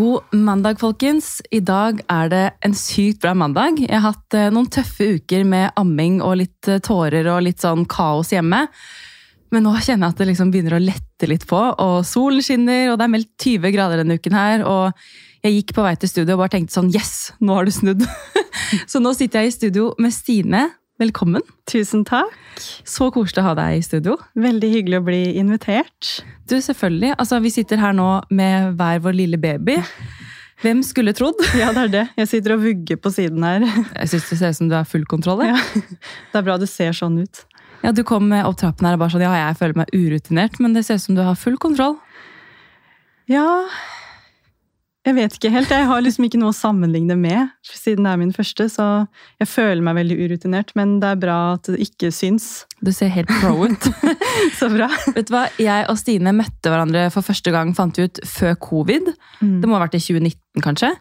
God mandag, folkens. I dag er det en sykt bra mandag. Jeg har hatt eh, noen tøffe uker med amming og litt eh, tårer og litt sånn kaos hjemme. Men nå kjenner jeg at det liksom begynner å lette litt på, og solen skinner, og det er meldt 20 grader denne uken her. og jeg gikk på vei til studio og bare tenkte sånn Yes, nå har du snudd! Så nå sitter jeg i studio med Stine. Velkommen. Tusen takk. Så koselig å ha deg i studio. Veldig hyggelig å bli invitert. Du, selvfølgelig. Altså, vi sitter her nå med hver vår lille baby. Hvem skulle trodd? Ja, det er det. Jeg sitter og vugger på siden her. Jeg syns det ser ut som du har full kontroll. Ja. Det er bra du ser sånn ut. Ja, Du kom opp trappen her og bare sånn Ja, jeg føler meg urutinert, men det ser ut som du har full kontroll. Ja Jeg vet ikke helt. Jeg har liksom ikke noe å sammenligne med, siden det er min første. Så jeg føler meg veldig urutinert, men det er bra at det ikke syns. Du ser helt pro ut. Så bra. Vet du hva? Jeg og Stine møtte hverandre for første gang, fant vi ut, før covid. Det må ha vært i 2019, kanskje?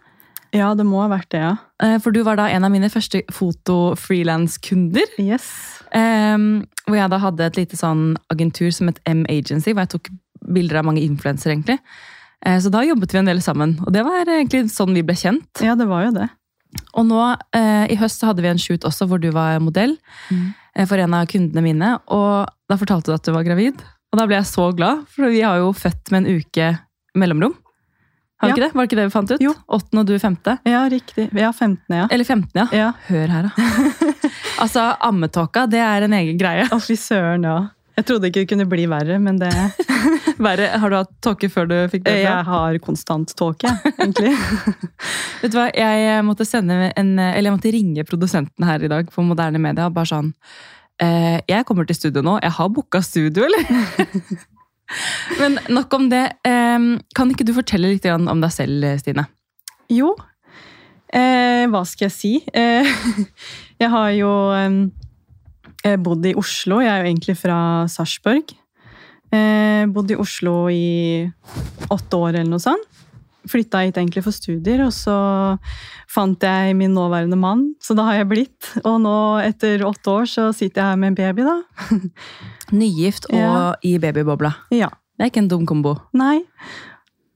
Ja, det må ha vært det, ja. Eh, For du var da en av mine første foto-freelance-kunder. Yes. Um, hvor jeg da hadde et lite sånn agentur som et M-agency, hvor jeg tok bilder av mange influensere, egentlig. Eh, Så da jobbet vi en del sammen, og det var egentlig sånn vi ble kjent. Ja, det var jo det. Og nå, eh, i høst, så hadde vi en shoot også hvor du var modell Mm. eh, for en av kundene mine, og da fortalte du at du var gravid. Og da ble jeg så glad, for vi har jo født med en uke mellomrom. Har Ja. ikke det? Var det ikke det vi fant ut? Jo. Åttende og du femte? Ja, riktig. Ja, 15., ja. Eller 15, ja. Ja. Hør her, da. altså, ammetåka, det er en egen greie. Å, fy søren, ja. Jeg trodde ikke det kunne bli verre, men det Verre, har du hatt tåke før du fikk det? Jeg har konstant tåke, egentlig. Vet du hva, jeg måtte sende en, eller jeg måtte ringe produsenten her i dag på Moderne Media. og bare sånn, eh, Jeg kommer til studio nå. Jeg har booka studio, eller? Men nok om det. Eh, kan ikke du fortelle litt om deg selv, Stine? Jo, eh, hva skal jeg si? Eh, jeg har jo eh, bodd i Oslo. Jeg er jo egentlig fra Sarpsborg. Eh, bodde i Oslo i åtte år eller noe sånt. Flytta hit egentlig for studier, og så fant jeg min nåværende mann, så da har jeg blitt. Og nå, etter åtte år, så sitter jeg her med en baby, da. Nygift og Ja. i babybobla. Ja. Det er ikke en dum kombo. Nei.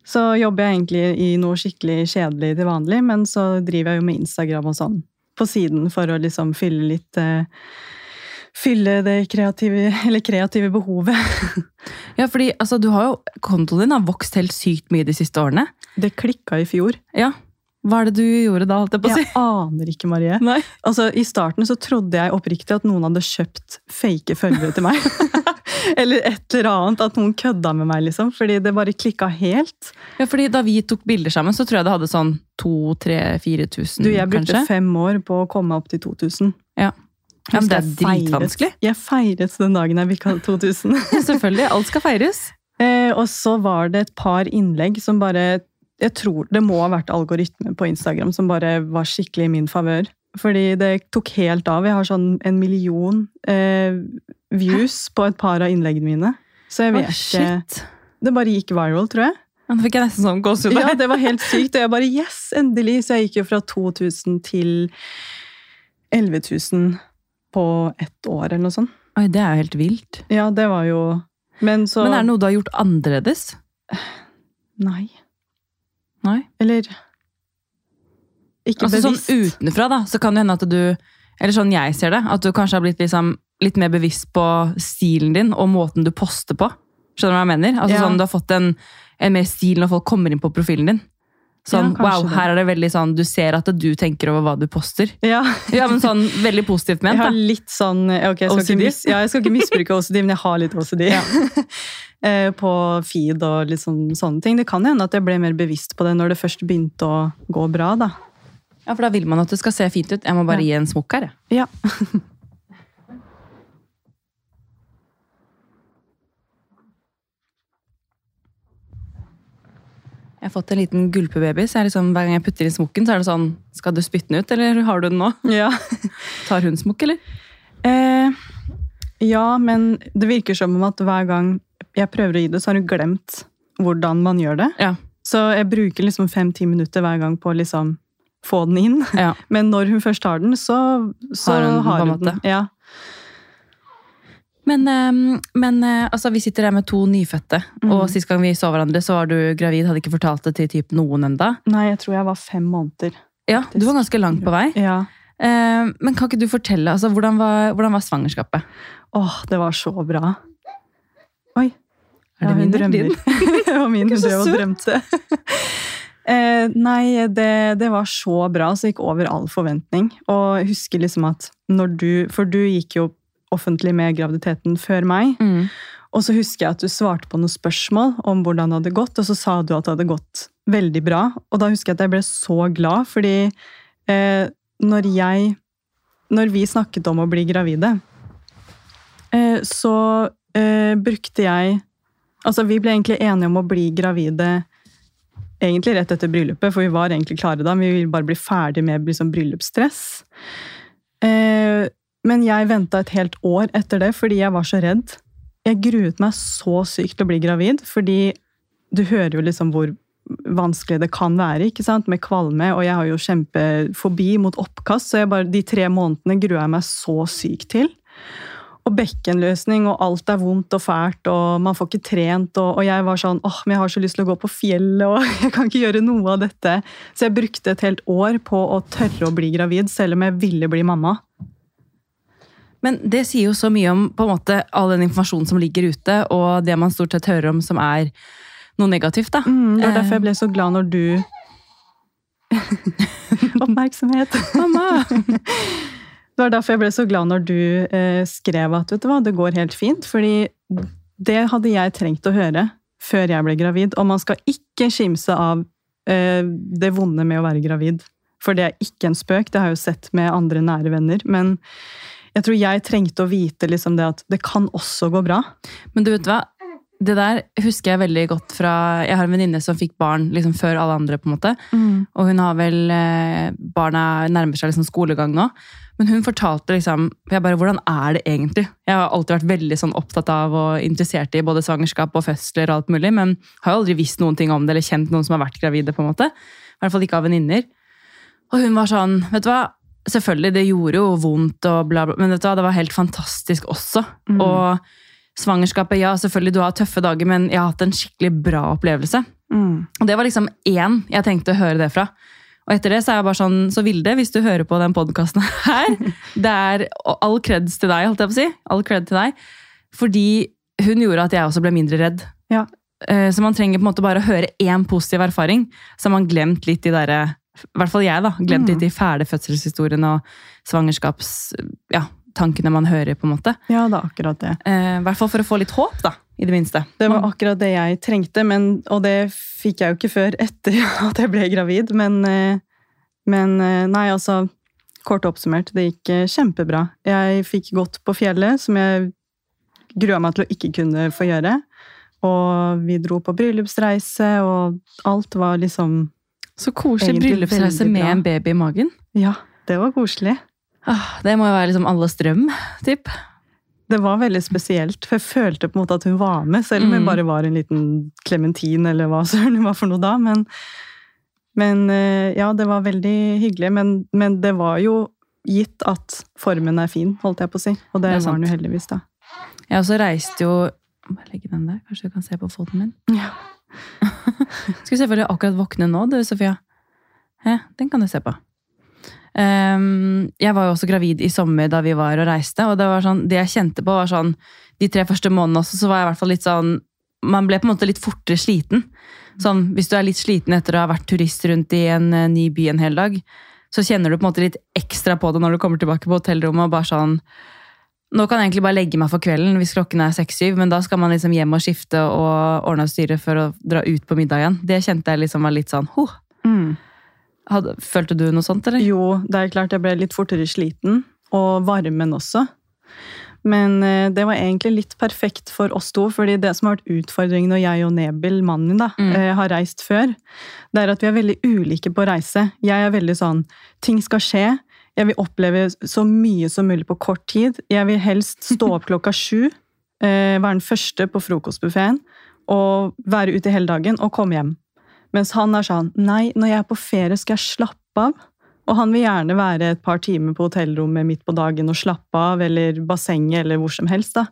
Så jobber jeg egentlig i noe skikkelig kjedelig til vanlig, men så driver jeg jo med Instagram og sånn på siden for å liksom fylle litt eh, Fylle det kreative, eller kreative behovet. Ja, fordi altså, du har jo, Kontoen din har vokst helt sykt mye de siste årene. Det klikka i fjor. Ja. Hva er det du gjorde da? holdt jeg på å si? Jeg aner ikke, Marie. Nei. Altså, I starten så trodde jeg oppriktig at noen hadde kjøpt fake følgere til meg. eller et eller annet. At noen kødda med meg, liksom. Fordi det bare klikka helt. Ja, fordi Da vi tok bilder sammen, så tror jeg det hadde sånn 2000-4000, Du, jeg brukte kanskje. fem år på å komme opp til 2000. Ja. Ja, men det er dritvanskelig. Jeg feiret den dagen jeg bikka 2000. Selvfølgelig, alt skal feires. eh, og så var det et par innlegg som bare Jeg tror det må ha vært algoritme på Instagram som bare var skikkelig i min favør. Fordi det tok helt av. Jeg har sånn en million eh, views på et par av innleggene mine. Så jeg vet ikke oh, Det bare gikk viral, tror jeg. Nå fikk jeg nesten sånn gåsehud. Ja, det var helt sykt. Og jeg bare yes, endelig! Så jeg gikk jo fra 2000 til 11 000 på ett år, eller noe sånt. Oi, det er jo helt vilt. Ja, det var jo Men så Men er det noe du har gjort annerledes? Nei. Nei. Eller Ikke Altså bevisst. Sånn utenfra, da, så kan det hende at du Eller sånn jeg ser det, at du kanskje har blitt liksom litt mer bevisst på stilen din og måten du poster på. Skjønner du hva jeg mener? Altså Ja. sånn Du har fått en, en mer stil når folk kommer inn på profilen din. Sånn, Ja, wow, det. her er det veldig sånn, Du ser at du tenker over hva du poster. Ja, Ja, men sånn veldig positivt ment. jeg har litt sånn ok, jeg OCD? mis, ja, jeg skal ikke misbruke OCD, men jeg har litt OCD. Ja. Eh, på feed og liksom sånne ting. Det kan hende at jeg ble mer bevisst på det når det først begynte å gå bra. da. Ja, For da vil man at det skal se fint ut. Jeg må bare gi en smokk her. jeg. Ja. Jeg har fått en liten gulpebaby, så liksom, hver gang jeg putter inn smokken, så er det sånn Skal du spytte den ut, eller har du den nå? ja. Tar hun smokk, eller? Eh, ja, men det virker som om at hver gang jeg prøver å gi det, så har hun glemt hvordan man gjør det. Ja. Så jeg bruker liksom fem-ti minutter hver gang på å liksom få den inn. ja. Men når hun først har den, så, så Har hun har hun den. Ja. Men, eh, men eh, altså, vi sitter her med to nyfødte, og Mm. sist gang vi så hverandre, så var du gravid, hadde ikke fortalt det til typ noen enda. Nei, jeg tror jeg var fem måneder. Ja, du var ganske langt på vei. Ja. Eh, men kan ikke du fortelle, altså, hvordan var, hvordan var svangerskapet? Åh, det var så bra. Oi. Er det Ja, min drømmer. din? det var min. Drev og drømte. eh, nei, det, det var så bra, så gikk over all forventning. Og jeg husker liksom at når du For du gikk jo offentlig med graviditeten før meg. Mm. Og så husker jeg at du svarte på noen spørsmål om hvordan det hadde gått, og så sa du at det hadde gått veldig bra. Og da husker jeg at jeg ble så glad, fordi eh, når jeg Når vi snakket om å bli gravide, eh, så eh, brukte jeg Altså, vi ble egentlig enige om å bli gravide egentlig rett etter bryllupet, for vi var egentlig klare da, men vi ville bare bli ferdig med liksom, bryllupsstress. Eh, men jeg venta et helt år etter det fordi jeg var så redd. Jeg gruet meg så sykt til å bli gravid, fordi du hører jo liksom hvor vanskelig det kan være ikke sant? med kvalme, og jeg har jo kjempefobi mot oppkast, så bare, de tre månedene gruer jeg meg så sykt til. Og bekkenløsning, og alt er vondt og fælt, og man får ikke trent. Og, og jeg var sånn åh, men jeg har så lyst til å gå på fjellet, og jeg kan ikke gjøre noe av dette. Så jeg brukte et helt år på å tørre å bli gravid, selv om jeg ville bli mamma. Men det sier jo så mye om på en måte all den informasjonen som ligger ute, og det man stort sett hører om som er noe negativt. da. Mm, det var Eh. derfor jeg ble så glad når du Oppmerksomhet! Mamma! Det var derfor jeg ble så glad når du eh, skrev at vet du hva, det går helt fint. Fordi det hadde jeg trengt å høre før jeg ble gravid. Og man skal ikke skimse av eh, det vonde med å være gravid. For det er ikke en spøk, det har jeg jo sett med andre nære venner. Men jeg tror jeg trengte å vite liksom det at det kan også gå bra. Men du vet hva? Det der husker jeg veldig godt fra Jeg har en venninne som fikk barn liksom før alle andre. på en måte. Og hun har vel eh, Barna nærmer seg liksom skolegang nå. Men hun fortalte liksom jeg bare, Hvordan er det egentlig? Jeg har alltid vært veldig sånn opptatt av og interessert i både svangerskap og fødsler og alt mulig, men har jo aldri visst noen ting om det eller kjent noen som har vært gravide. på en måte. I hvert fall ikke av venninner. Og hun var sånn Vet du hva? Selvfølgelig, det gjorde jo vondt, og bla, bla, men vet du det var helt fantastisk også. Mm. Og svangerskapet, ja, selvfølgelig, du har tøffe dager, men jeg har hatt en skikkelig bra opplevelse. Mm. Og det var liksom én jeg tenkte å høre det fra. Og etter det så er jeg bare sånn, så Vilde, hvis du hører på den podkasten her, det er all creds til deg, holdt jeg på å si. All cred til deg. Fordi hun gjorde at jeg også ble mindre redd. Ja. Eh, Så man trenger på en måte bare å høre én positiv erfaring, så har man glemt litt de derre I hvert fall jeg, da. Glemt Mm. litt de fæle fødselshistoriene og svangerskaps... Ja, man hører, på en måte. ja, det er akkurat det. Eh, I hvert fall for å få litt håp, da. I det minste. Det var akkurat det jeg trengte, men, og det fikk jeg jo ikke før etter at jeg ble gravid. Men, eh, men eh, nei, altså Kort oppsummert, det gikk eh, kjempebra. Jeg fikk gått på fjellet, som jeg grua meg til å ikke kunne få gjøre. Og vi dro på bryllupsreise, og alt var liksom Så koselig bryllupsreise med en baby i magen. Ja, det var koselig. Ah, det må jo være liksom alles drøm, typ. Det var veldig spesielt, for jeg følte på en måte at hun var med, selv om hun Mm. bare var en liten klementin, eller hva søren hun var for noe da. Men, men eh, ja, det var veldig hyggelig. Men, men det var jo gitt at formen er fin, holdt jeg på å si. Og det, Det var den jo heldigvis, da. Jeg også reiste jo Jeg legge den der, kanskje du kan se på foten min. Ja. Skal vi selvfølgelig akkurat våkne nå, du, Sofia. Ja, den kan du se på. Um, jeg var jo også gravid i sommer da vi var og reiste, og det, sånn, det jeg kjente på, var sånn De tre første månedene også, så var jeg i hvert fall litt sånn Man ble på en måte litt fortere sliten. Sånn, hvis du er litt sliten etter å ha vært turist rundt i en eh, ny by en hel dag, så kjenner du på en måte litt ekstra på det når du kommer tilbake på hotellrommet og bare sånn nå kan jeg egentlig bare legge meg for kvelden hvis klokken er seks-syv, men da skal man liksom hjem og skifte og ordne og styre for å dra ut på middag igjen. Det kjente jeg liksom var litt sånn huh. Mm. Hadde, Følte du noe sånt, eller? Jo, det er klart jeg ble litt fortere sliten, og varmen også. Men eh, det var egentlig litt perfekt for oss to, fordi det som har vært utfordringen når jeg og Nebel, mannen min, da, Mm. eh, har reist før, det er at vi er veldig ulike på reise. Jeg er veldig sånn ting skal skje. Jeg vil oppleve så mye som mulig på kort tid. Jeg vil helst stå opp klokka sju, eh, være den første på frokostbuffeen, og være ute hele dagen og komme hjem. Mens han er sånn Nei, når jeg er på ferie, skal jeg slappe av. Og han vil gjerne være et par timer på hotellrommet midt på dagen og slappe av, eller bassenget, eller hvor som helst. Da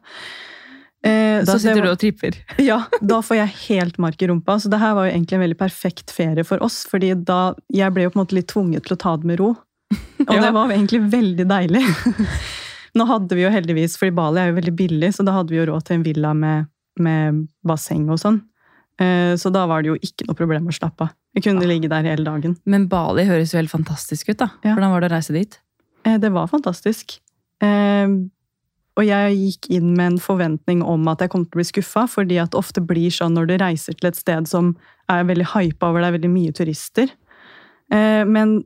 eh, Da sitter var, du og tripper? Ja, da får jeg helt mark i rumpa. Så det her var jo egentlig en veldig perfekt ferie for oss, fordi da Jeg ble jo på en måte litt tvunget til å ta det med ro. Og det var egentlig veldig deilig. Nå hadde vi jo heldigvis, fordi Bali er jo veldig billig, så da hadde vi jo råd til en villa med, med basseng og sånn. Eh, så da var det jo ikke noe problem å slappe av. Vi kunne ligge der hele dagen. Men Bali høres jo helt fantastisk ut, da. Ja. Hvordan var det å reise dit? Eh, det var fantastisk. Eh, og jeg gikk inn med en forventning om at jeg kom til å bli skuffa, fordi at det ofte blir sånn når du reiser til et sted som er veldig hypa over, det er veldig mye turister. Men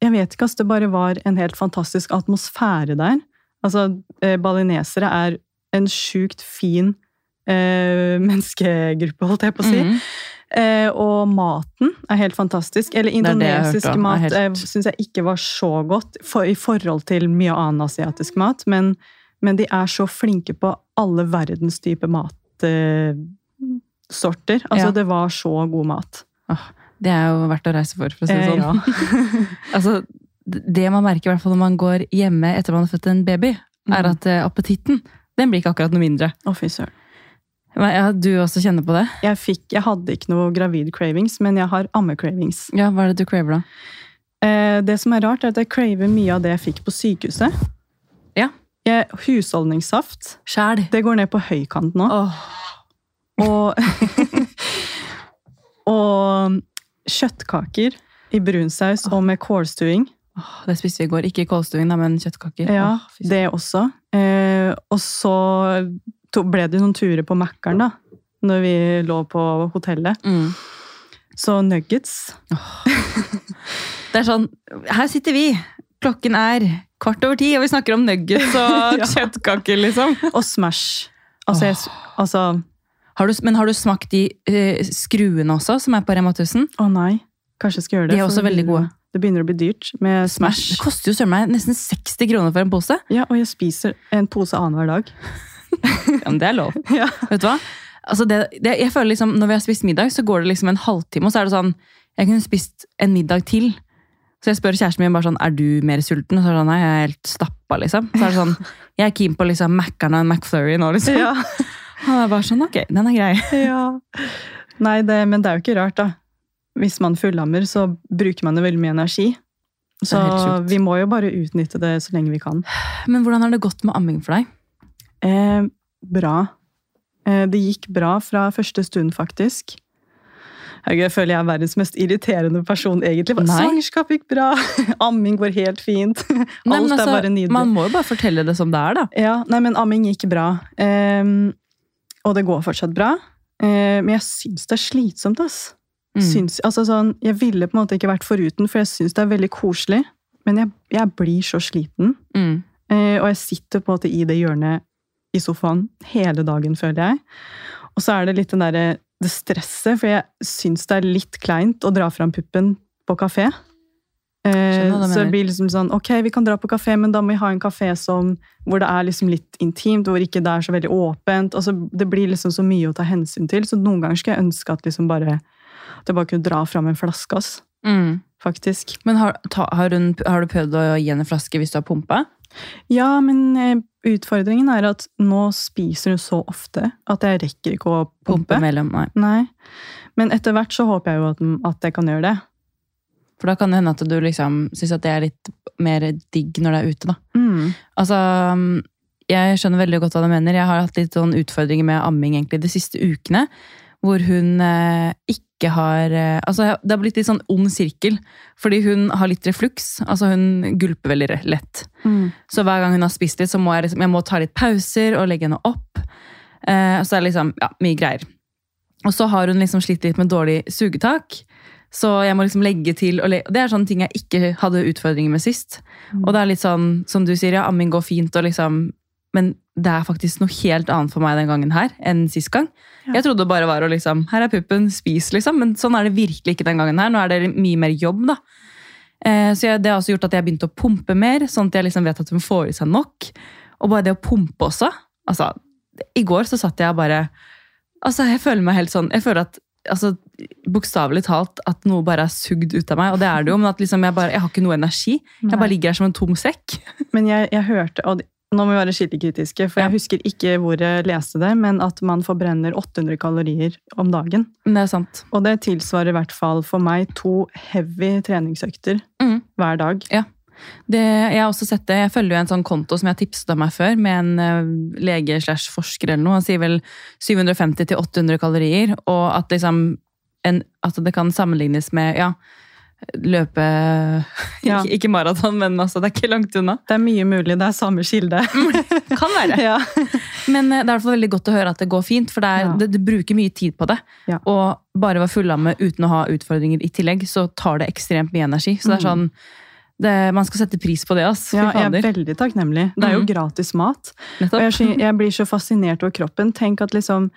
jeg vet ikke, altså det bare var en helt fantastisk atmosfære der. Altså, balinesere er en sjukt fin eh, menneskegruppe, holdt jeg på å si. Mm. Eh, og maten er helt fantastisk. Eller indonesisk det det mat helt... eh, syns jeg ikke var så godt for, i forhold til mye annen asiatisk mat. Men, men, de er så flinke på alle verdens type matsorter. altså, ja. det var så god mat. Oh, det er jo verdt å reise for, for å si det eh, sånn. Ja. altså, det man merker i hvert fall når man går hjemme etter man har født en baby, er mm. at uh, appetitten den blir ikke akkurat noe mindre. Oh, fy søren. Ja, du også kjenner på det? Jeg, fikk, jeg hadde ikke noe gravid-cravings, men jeg har amme-cravings. Ja, Hva er det du craver, da? Eh, det som er rart, er at jeg craver mye av det jeg fikk på sykehuset. Ja. Jeg, husholdningssaft. Skjær. Det går ned på høykant nå. Oh. Og Og kjøttkaker i brunsaus oh. og med kålstuing. Oh, det spiste vi i går. Ikke kålstuing, men kjøttkaker. Ja, det også. Eh, og så ble det noen turer på Mækkern, da. Når vi lå på hotellet. Mm. Så nuggets oh. Det er sånn Her sitter vi! Klokken er kvart over ti, og vi snakker om nuggets og ja. kjøttkaker, liksom. Og Smash. Altså, oh. jeg, altså har du, Men har du smakt de uh, skruene også, som er på Rema 1000? Å nei. Kanskje jeg skal gjøre det. De er også veldig gode. Det begynner å bli dyrt med Smash. Det koster jo søren meg nesten 60 kroner for en pose. Ja, og jeg spiser en pose annenhver dag. ja, men det er lov. ja. Vet du hva? Altså det, det, jeg føler liksom, Når vi har spist middag, så går det liksom en halvtime, og så er det sånn Jeg kunne spist en middag til. Så jeg spør kjæresten min bare sånn, er du mer sulten. Og så er det sånn, nei, jeg er helt stappa, liksom. Så er det sånn, Jeg er keen på liksom Mac'er'n og en McFlurry nå, liksom. Ja. Han er bare sånn, ok, den er grei. Ja. Nei, det, men det er jo ikke rart, da. Hvis man fullammer, så bruker man jo veldig mye energi. Så vi må jo bare utnytte det så lenge vi kan. Men hvordan har det gått med amming for deg? Eh, bra. Eh, det gikk bra fra første stund, faktisk. Jeg føler jeg er verdens mest irriterende person, egentlig. Svangerskap gikk bra! amming går helt fint. Alt nei, altså, er bare nydelig. Man må jo bare fortelle det som det er, da. Ja, nei, men amming gikk bra. Eh, og det går fortsatt bra. Eh, men jeg syns det er slitsomt, ass. Mm. Syns, altså sånn, jeg ville på en måte ikke vært foruten, for jeg syns det er veldig koselig. Men jeg, jeg blir så sliten. Mm. Eh, og jeg sitter på en måte i det hjørnet i sofaen hele dagen, føler jeg. Og så er det litt den der, det stresset, for jeg syns det er litt kleint å dra fram puppen på kafé. Eh, så det blir liksom sånn Ok, vi kan dra på kafé, men da må vi ha en kafé som, hvor det er liksom litt intimt, hvor ikke det er så veldig åpent. Altså, det blir liksom så mye å ta hensyn til, så noen ganger skulle jeg ønske at liksom bare at jeg bare kunne dra fram en flaske. ass. Mm. Faktisk. Men har, ta, har, hun, har, du prøvd å gi henne en flaske hvis du har pumpa? Ja, men eh, utfordringen er at nå spiser hun så ofte at jeg rekker ikke å pumpe. pumpe mellom, nei. nei. Men etter hvert så håper jeg jo at, at jeg kan gjøre det. For da kan det hende at du liksom syns at det er litt mer digg når det er ute, da. Mm. Altså, jeg skjønner veldig godt hva du mener. Jeg har hatt litt sånn utfordringer med amming egentlig de siste ukene. Hvor hun eh, ikke har eh, Altså, det har blitt litt sånn ond sirkel. Fordi hun har litt refluks. Altså, hun gulper veldig lett. Mm. Så hver gang hun har spist litt, så må jeg, liksom, jeg må ta litt pauser og legge henne opp. Eh, så er det liksom ja, mye greier. Og så har hun liksom slitt litt med dårlig sugetak. Så jeg må liksom legge til og le Det er sånne ting jeg ikke hadde utfordringer med sist. Mm. Og det er litt sånn, som du sier, ja, amming går fint, og liksom Men det er faktisk noe helt annet for meg den gangen her enn sist gang. Ja. Jeg trodde det bare var å liksom Her er puppen, spis, liksom. Men sånn er det virkelig ikke den gangen her. Nå er det mye mer jobb, da. Eh, så jeg, det har også gjort at jeg har begynt å pumpe mer, sånn at jeg liksom vet at hun får i seg nok. Og bare det å pumpe også. Altså, i går så satt jeg bare Altså, jeg føler meg helt sånn Jeg føler at altså, bokstavelig talt at noe bare er sugd ut av meg. Og det er det jo, men at liksom jeg, bare, jeg har ikke noe energi. Jeg bare ligger her som en tom sekk. Men jeg, jeg hørte, og nå må vi være skikkelig kritiske, for jeg husker ikke hvor jeg leste det, men at man forbrenner 800 kalorier om dagen. Det er sant. Og det tilsvarer i hvert fall for meg to heavy treningsøkter Mm. hver dag. Det, jeg har også sett det. Jeg følger jo en sånn konto som jeg har tipset om meg før, med en eh, lege slash forsker eller noe. Han sier vel 750-800 kalorier, og at liksom en, at det kan sammenlignes med ja, løpe Ja. Ikke, ikke maraton, men altså, det er ikke langt unna. Det er mye mulig, det er samme kilde. Kan være. ja. Men eh, det er i hvert fall veldig godt å høre at det går fint, for det, er, Ja. det, det bruker mye tid på det. Ja. Og bare være fullamme uten å ha utfordringer i tillegg, så tar det ekstremt mye energi. Så det er sånn, det, man skal sette pris på det, ass. Mm. ja, jeg er veldig takknemlig. Det er jo Mhm. gratis mat. Og jeg, jeg blir så fascinert over kroppen. Tenk at liksom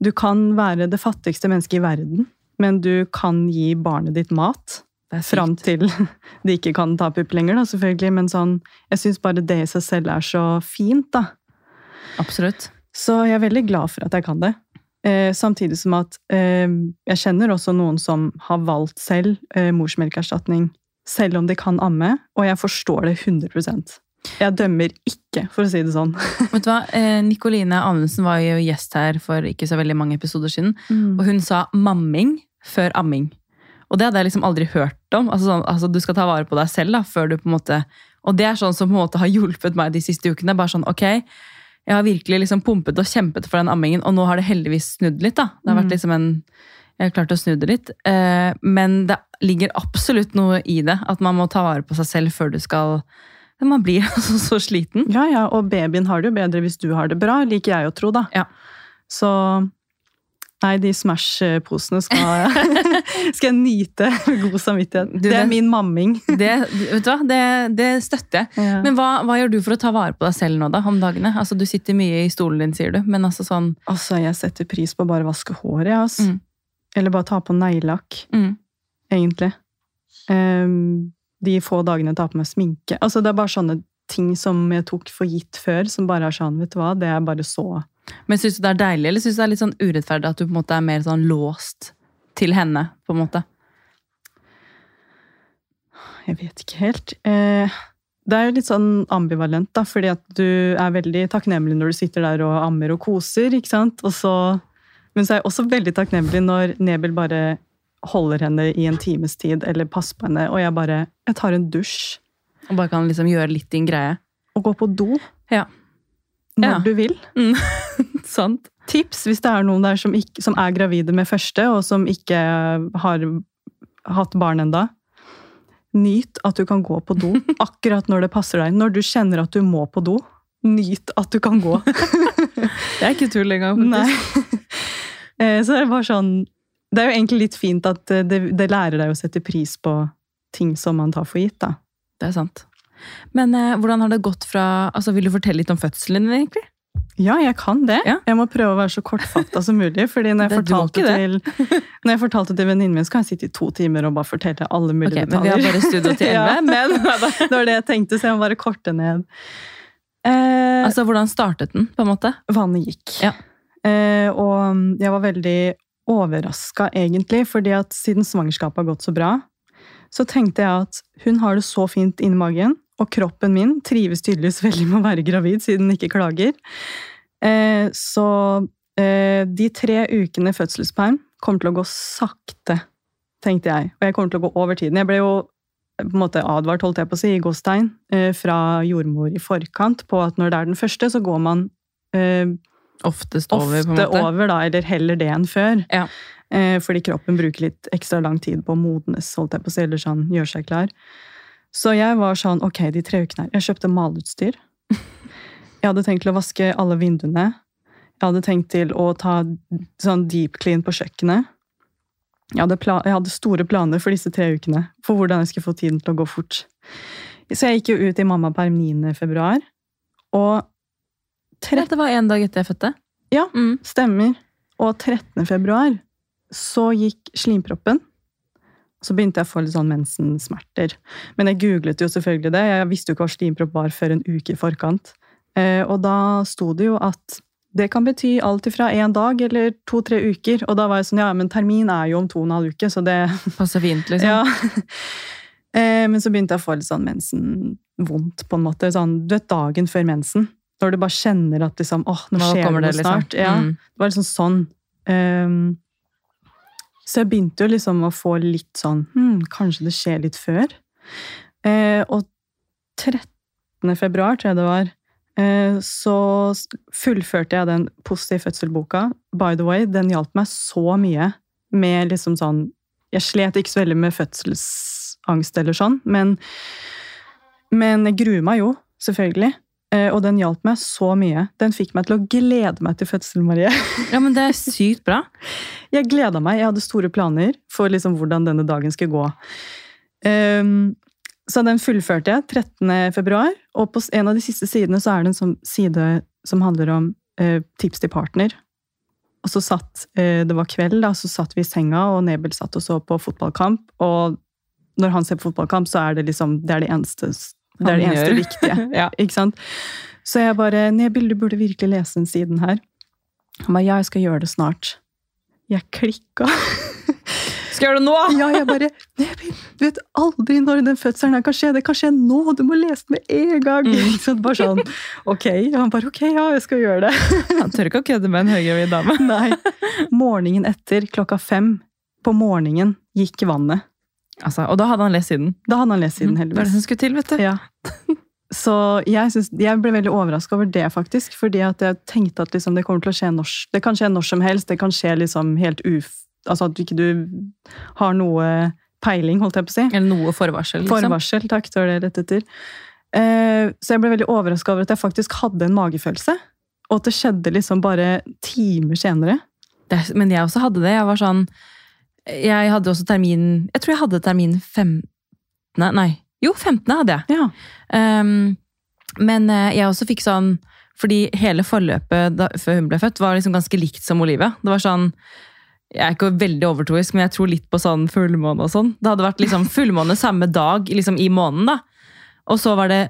du kan være det fattigste mennesket i verden, men du kan gi barnet ditt mat. Fram til de ikke kan ta pupp lenger, da, selvfølgelig. Men sånn, jeg syns bare det i seg selv er så fint, da. Absolutt. Så jeg er veldig glad for at jeg kan det. Eh, samtidig som at eh, jeg kjenner også noen som har valgt selv eh, morsmelkerstatning, selv om de kan amme, og jeg forstår det 100 Jeg dømmer ikke, for å si det sånn. Vet du hva? Eh, Nikoline Amundsen var jo gjest her for ikke så veldig mange episoder siden. Og hun sa mamming før amming. Og det hadde jeg liksom aldri hørt om. Altså, sånn, altså Du skal ta vare på deg selv da, før du på en måte Og det er sånn som på en måte har hjulpet meg de siste ukene. bare sånn, ok, Jeg har virkelig liksom pumpet og kjempet for den ammingen, og nå har det heldigvis snudd litt. da. Det har vært Mm. liksom en Jeg har klart å snu det litt. Eh, men det ligger absolutt noe i det. At man må ta vare på seg selv før du skal men Man blir altså så sliten. Ja, ja, og babyen har det jo bedre hvis du har det bra, liker jeg å tro, da. Ja. Så Nei, de Smash-posene skal, skal jeg nyte med god samvittighet. Du, det er det- min mamming. Det, vet du hva? Det, det støtter jeg. Ja. Men hva, hva gjør du for å ta vare på deg selv nå, da, om dagene? Altså, Du sitter mye i stolen din, sier du, men altså sånn Altså, jeg setter pris på å bare vaske håret, Altså. Mm. Eller bare ta på neglelakk, mm, egentlig. Ehm, de få dagene jeg tar på meg sminke. Altså, det er bare sånne ting som jeg tok for gitt før, som bare er sånn, vet du hva, det er bare så Men syns du det er deilig, eller syns du det er litt sånn urettferdig at du på en måte er mer sånn låst til henne? på en måte? Jeg vet ikke helt. Eh, det er jo litt sånn ambivalent, da, fordi at du er veldig takknemlig når du sitter der og ammer og koser, ikke sant? Og så, men så er jeg også veldig takknemlig når Nebel bare holder henne i en times tid, eller passer på henne, og jeg bare Jeg tar en dusj Og bare kan liksom gjøre litt din greie? og gå på do Ja. når Ja. du vil. Sant? Tips hvis det er noen der som, ikke, som er gravide med første, og som ikke har hatt barn enda. Nyt at du kan gå på do akkurat når det passer deg. Når du kjenner at du må på do, nyt at du kan gå. Det er ikke tull engang, faktisk. Nei. Så det bare sånn Det er jo egentlig litt fint at eh, det, det lærer deg å sette pris på ting som man tar for gitt, da. Det er sant. Men eh, hvordan har det gått fra altså Vil du fortelle litt om fødselen din, egentlig? Ja, jeg kan det. Ja. Jeg må prøve å være så kortfatta som mulig. fordi når jeg Det- fortalte til, når jeg fortalte til venninnen min, så kan jeg sitte i to timer og bare fortelle alle mulige Ok, detaljer. men Vi har bare studio til Ja. men Det var det jeg tenkte, så jeg må bare korte ned. Eh, altså, hvordan startet den, på en måte? vannet gikk. Ja. Eh, og jeg var veldig overraska, egentlig, fordi at siden svangerskapet har gått så bra, så tenkte jeg at hun har det så fint inni magen, og kroppen min trives tydeligvis veldig med å være gravid, siden den ikke klager. Eh, så eh, de tre ukene fødselsperm kommer til å gå sakte, tenkte jeg. Og jeg kommer til å gå over tiden. Jeg ble jo på en måte advart, holdt jeg på å si, i gåstein, eh, fra jordmor i forkant på at når det er den første, så går man eh, Oftest over, på en ofte måte? over, da, eller heller det enn før. Ja. Eh, fordi kroppen bruker litt ekstra lang tid på å modnes, holdt jeg på å si, eller sånn, gjøre seg klar. Så jeg var sånn, ok, de tre ukene her. Jeg kjøpte maleutstyr. Jeg hadde tenkt til å vaske alle vinduene. Jeg hadde tenkt til å ta sånn deep clean på kjøkkenet. Jeg hadde, jeg hadde store planer for disse tre ukene, for hvordan jeg skulle få tiden til å gå fort. Så jeg gikk jo ut i mammaperm 9. februar, og Ja, det var en dag etter jeg fødte. Ja. Mm. Stemmer. Og 13. februar så gikk slimproppen. Så begynte jeg å få litt sånn mensensmerter. Men jeg googlet jo selvfølgelig det. Jeg visste jo ikke hva slimpropp var før en uke i forkant. Eh, og da sto det jo at Det kan bety alt fra én dag eller to-tre uker. Og da var jeg sånn, ja, men termin er jo om to og en halv uke, så det Passer fint, liksom. Ja. Eh, men så begynte jeg å få litt sånn mensenvondt, på en måte. Sånn, du vet, dagen før mensen. Når du bare kjenner at liksom, åh, nå skjer det det, liksom. snart. Ja, Mm. Det var liksom sånn. Um, så jeg begynte jo liksom å få litt sånn hm, Kanskje det skjer litt før? Eh, og 13. februar, tror jeg det var, eh, så fullførte jeg den positive fødsel-boka. By the way, den hjalp meg så mye med liksom sånn Jeg slet ikke så veldig med fødselsangst eller sånn, men, men jeg gruer meg jo, selvfølgelig. Eh, og den hjalp meg så mye. Den fikk meg til å glede meg til fødselen, Marie. Ja, men det er sykt bra. Jeg gleda meg. Jeg hadde store planer for liksom hvordan denne dagen skulle gå. Um, så den fullførte jeg 13. februar, og på en av de siste sidene så er det en sånn side som handler om uh, tips til partner. Og så satt, uh, Det var kveld, da, så satt vi i senga, og Nebel satt og så på fotballkamp. Og når han ser på fotballkamp, så er det liksom det er det eneste, det er det eneste viktige. Ja. Ikke sant? Så jeg bare Nebil, du burde virkelig lese den siden her. Han bare ja, jeg skal gjøre det snart. Jeg klikka. Skal jeg gjøre det nå? Ja, jeg bare Nebil, du vet aldri når den fødselen her kan skje. Det kan skje nå! Du må lese den med en gang! Mm. Sant? Bare sånn, ok. Og han bare ok, ja, jeg skal gjøre det. Han tør ikke å kødde med en høygravid dame. Nei. Morgenen etter, klokka fem på morgenen, gikk vannet. Altså, og da hadde han lest siden. Da hadde han lest siden, Det var det heldigvis. som skulle til, vet du. Ja. Så jeg, synes, jeg ble veldig overraska over det, faktisk. Fordi jeg tenkte at liksom, det kommer til å skje når, det kan skje når som helst. Det kan skje liksom helt uf... Altså at ikke du har noe peiling, holdt jeg på å si. Eller noe forvarsel. Liksom. Forvarsel, takk, det var det lette etter. Eh, så jeg ble veldig overraska over at jeg faktisk hadde en magefølelse. Og at det skjedde liksom bare timer senere. Det, men jeg også hadde det. Jeg var sånn Jeg hadde også termin Jeg tror jeg hadde termin 15. Nei, jo, 15. hadde jeg. Ja. Um, men eh, jeg også fikk sånn Fordi hele forløpet da, før hun ble født, var liksom ganske likt som Olivia. Det var sånn Jeg er ikke veldig overtroisk, men jeg tror litt på sånn fullmåne og sånn. Det hadde vært liksom fullmåne samme dag liksom i måneden, da. Og så var det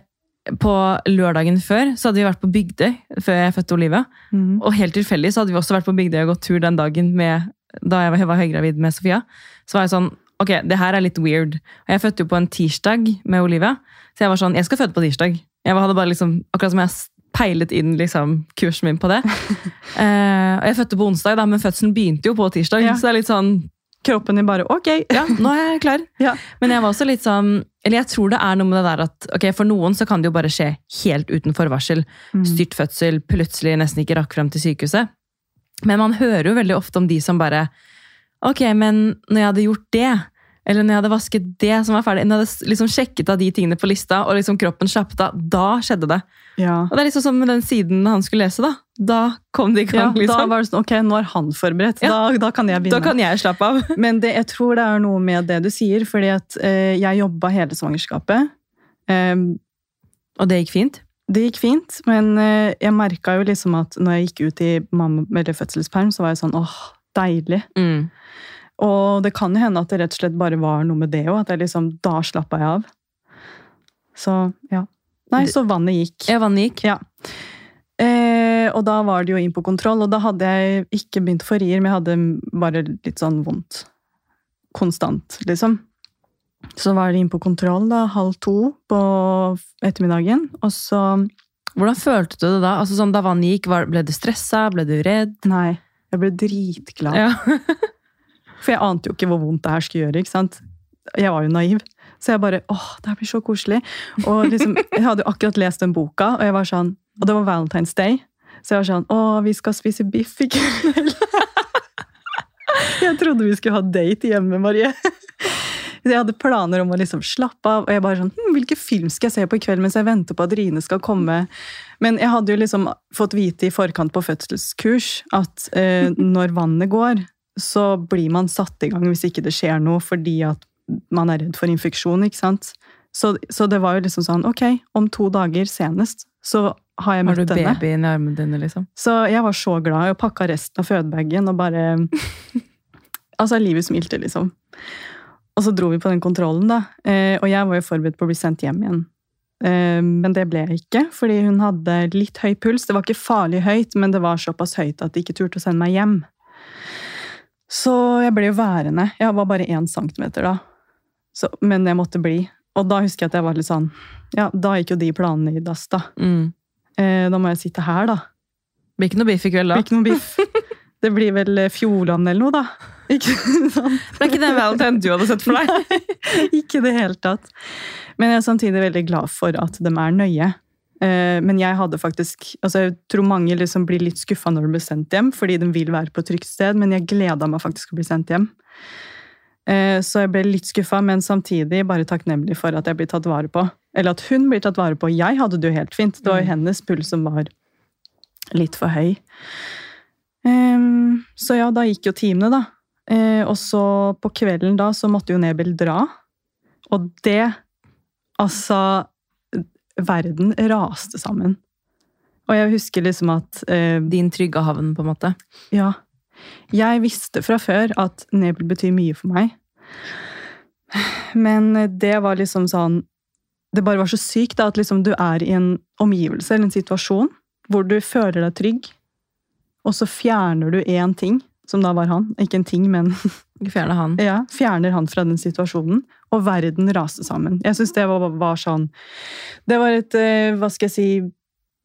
på lørdagen før så hadde vi vært på Bygdøy før jeg fødte Olivia. Mm. Og helt tilfeldig så hadde vi også vært på Bygdøy og gått tur den dagen med, da jeg var, høygravid med Sofia. Så var jeg sånn Ok, det her er litt weird. Og jeg fødte jo på en tirsdag med Olivia. Så jeg var sånn, jeg skal føde på tirsdag. Jeg hadde bare liksom, Akkurat som jeg peilet inn liksom, kursen min på det. eh, og jeg fødte på onsdag, da, men fødselen begynte jo på tirsdag. Ja. Så det er litt sånn Kroppen din bare ok! Ja, nå er jeg klar. Ja. Men jeg var også litt sånn Eller jeg tror det er noe med det der at ok, for noen så kan det jo bare skje helt uten forvarsel. Mm. Styrt fødsel, plutselig nesten ikke rakk frem til sykehuset. Men man hører jo veldig ofte om de som bare Ok, men når jeg hadde gjort det, eller når jeg hadde vasket det som var ferdig, når jeg hadde liksom sjekket av de tingene på lista, og liksom kroppen slappet av, da skjedde det. Ja. Og det er liksom som med den siden han skulle lese, da. Da kom det i gang. ja, gang, Da liksom. var det sånn ok, nå er han forberedt. Ja. Da, da kan jeg begynne. Da kan jeg slappe av. Men det, jeg tror det er noe med det du sier, fordi at eh, jeg jobba hele svangerskapet. Eh, Og det gikk fint. Det gikk fint, men eh, jeg merka jo liksom at når jeg gikk ut i mamma, fødselsperm, så var jeg sånn åh, deilig. Mm. Og det kan jo hende at det rett og slett bare var noe med det òg, at jeg liksom, da slappa jeg av. Så ja. Nei, så vannet gikk. Ja, vannet gikk. Ja. Eh, og da var det jo inn på kontroll, og da hadde jeg ikke begynt å få rier, men jeg hadde bare litt sånn vondt. Konstant, liksom. Så var de inne på kontroll da, halv to på ettermiddagen, og så Hvordan følte du det da? Altså sånn, da vannet gikk, var, Ble du stressa? Ble du redd? Nei, jeg ble dritglad. Ja. For jeg ante jo ikke hvor vondt det her skulle gjøre. ikke sant? Jeg var jo naiv. Så jeg bare åh, det her blir så koselig. Og liksom, jeg hadde jo akkurat lest den boka, og jeg var sånn, og det var Valentine's Day. Så jeg var sånn Å, vi skal spise biff i kveld. Jeg trodde vi skulle ha date hjemme, Marie. Jeg hadde planer om å liksom slappe av, og jeg bare sånn hm, Hvilken film skal jeg se på i kveld mens jeg venter på at Rine skal komme? Men jeg hadde jo liksom fått vite i forkant på fødselskurs at eh, når vannet går, så blir man satt i gang hvis ikke det skjer noe fordi at man er redd for infeksjon, ikke sant? Så, så det var jo liksom sånn Ok, om to dager senest så har jeg Har møtt du denne. babyen i armene dine, liksom? Så jeg var så glad. Jeg pakka resten av fødebagen og bare Altså, livet smilte, liksom. Og så dro vi på den kontrollen, da. Eh, og jeg var jo forberedt på å bli sendt hjem igjen Eh, men det ble jeg ikke, fordi hun hadde litt høy puls. Det var ikke farlig høyt, men det var såpass høyt at de ikke turte å sende meg hjem. Så jeg ble jo værende. Jeg var bare én centimeter da. Så, men jeg måtte bli. Og da husker jeg at jeg var litt sånn Ja, da gikk jo de planene i dass, da. Mm. Eh, da må jeg sitte her, da. Blir ikke noe biff i kveld, da. blir ikke noe biff. Det blir vel Fjordland eller noe, da. Ikke sant? Det er ikke den Valentine du hadde sett for deg. Ikke i det hele tatt. Men jeg er samtidig veldig glad for at de er nøye. Eh, Men jeg hadde faktisk altså Jeg tror mange liksom blir litt skuffa når de blir sendt hjem, fordi de vil være på trygt sted, men jeg gleda meg faktisk å bli sendt hjem. Eh, Så jeg ble litt skuffa, men samtidig bare takknemlig for at jeg blir tatt vare på. Eller at hun blir tatt vare på. Jeg hadde det jo helt fint. Det var jo Mm. hennes puls som var litt for høy. Ehm, Så ja, da gikk jo timene, da. Eh, Og så på kvelden da så måtte jo Nebel dra. Og det Altså Verden raste sammen. Og jeg husker liksom at eh, Din trygge havn, på en måte. Ja. Jeg visste fra før at Nebel betyr mye for meg. Men det var liksom sånn Det bare var så sykt da, at liksom du er i en omgivelse eller en situasjon hvor du føler deg trygg, og så fjerner du én ting, som da var han. Ikke en ting, men fjerner han. ja, fjerner han fra den situasjonen, og verden raste sammen. Jeg syns det var, var sånn Det var et eh, Hva skal jeg si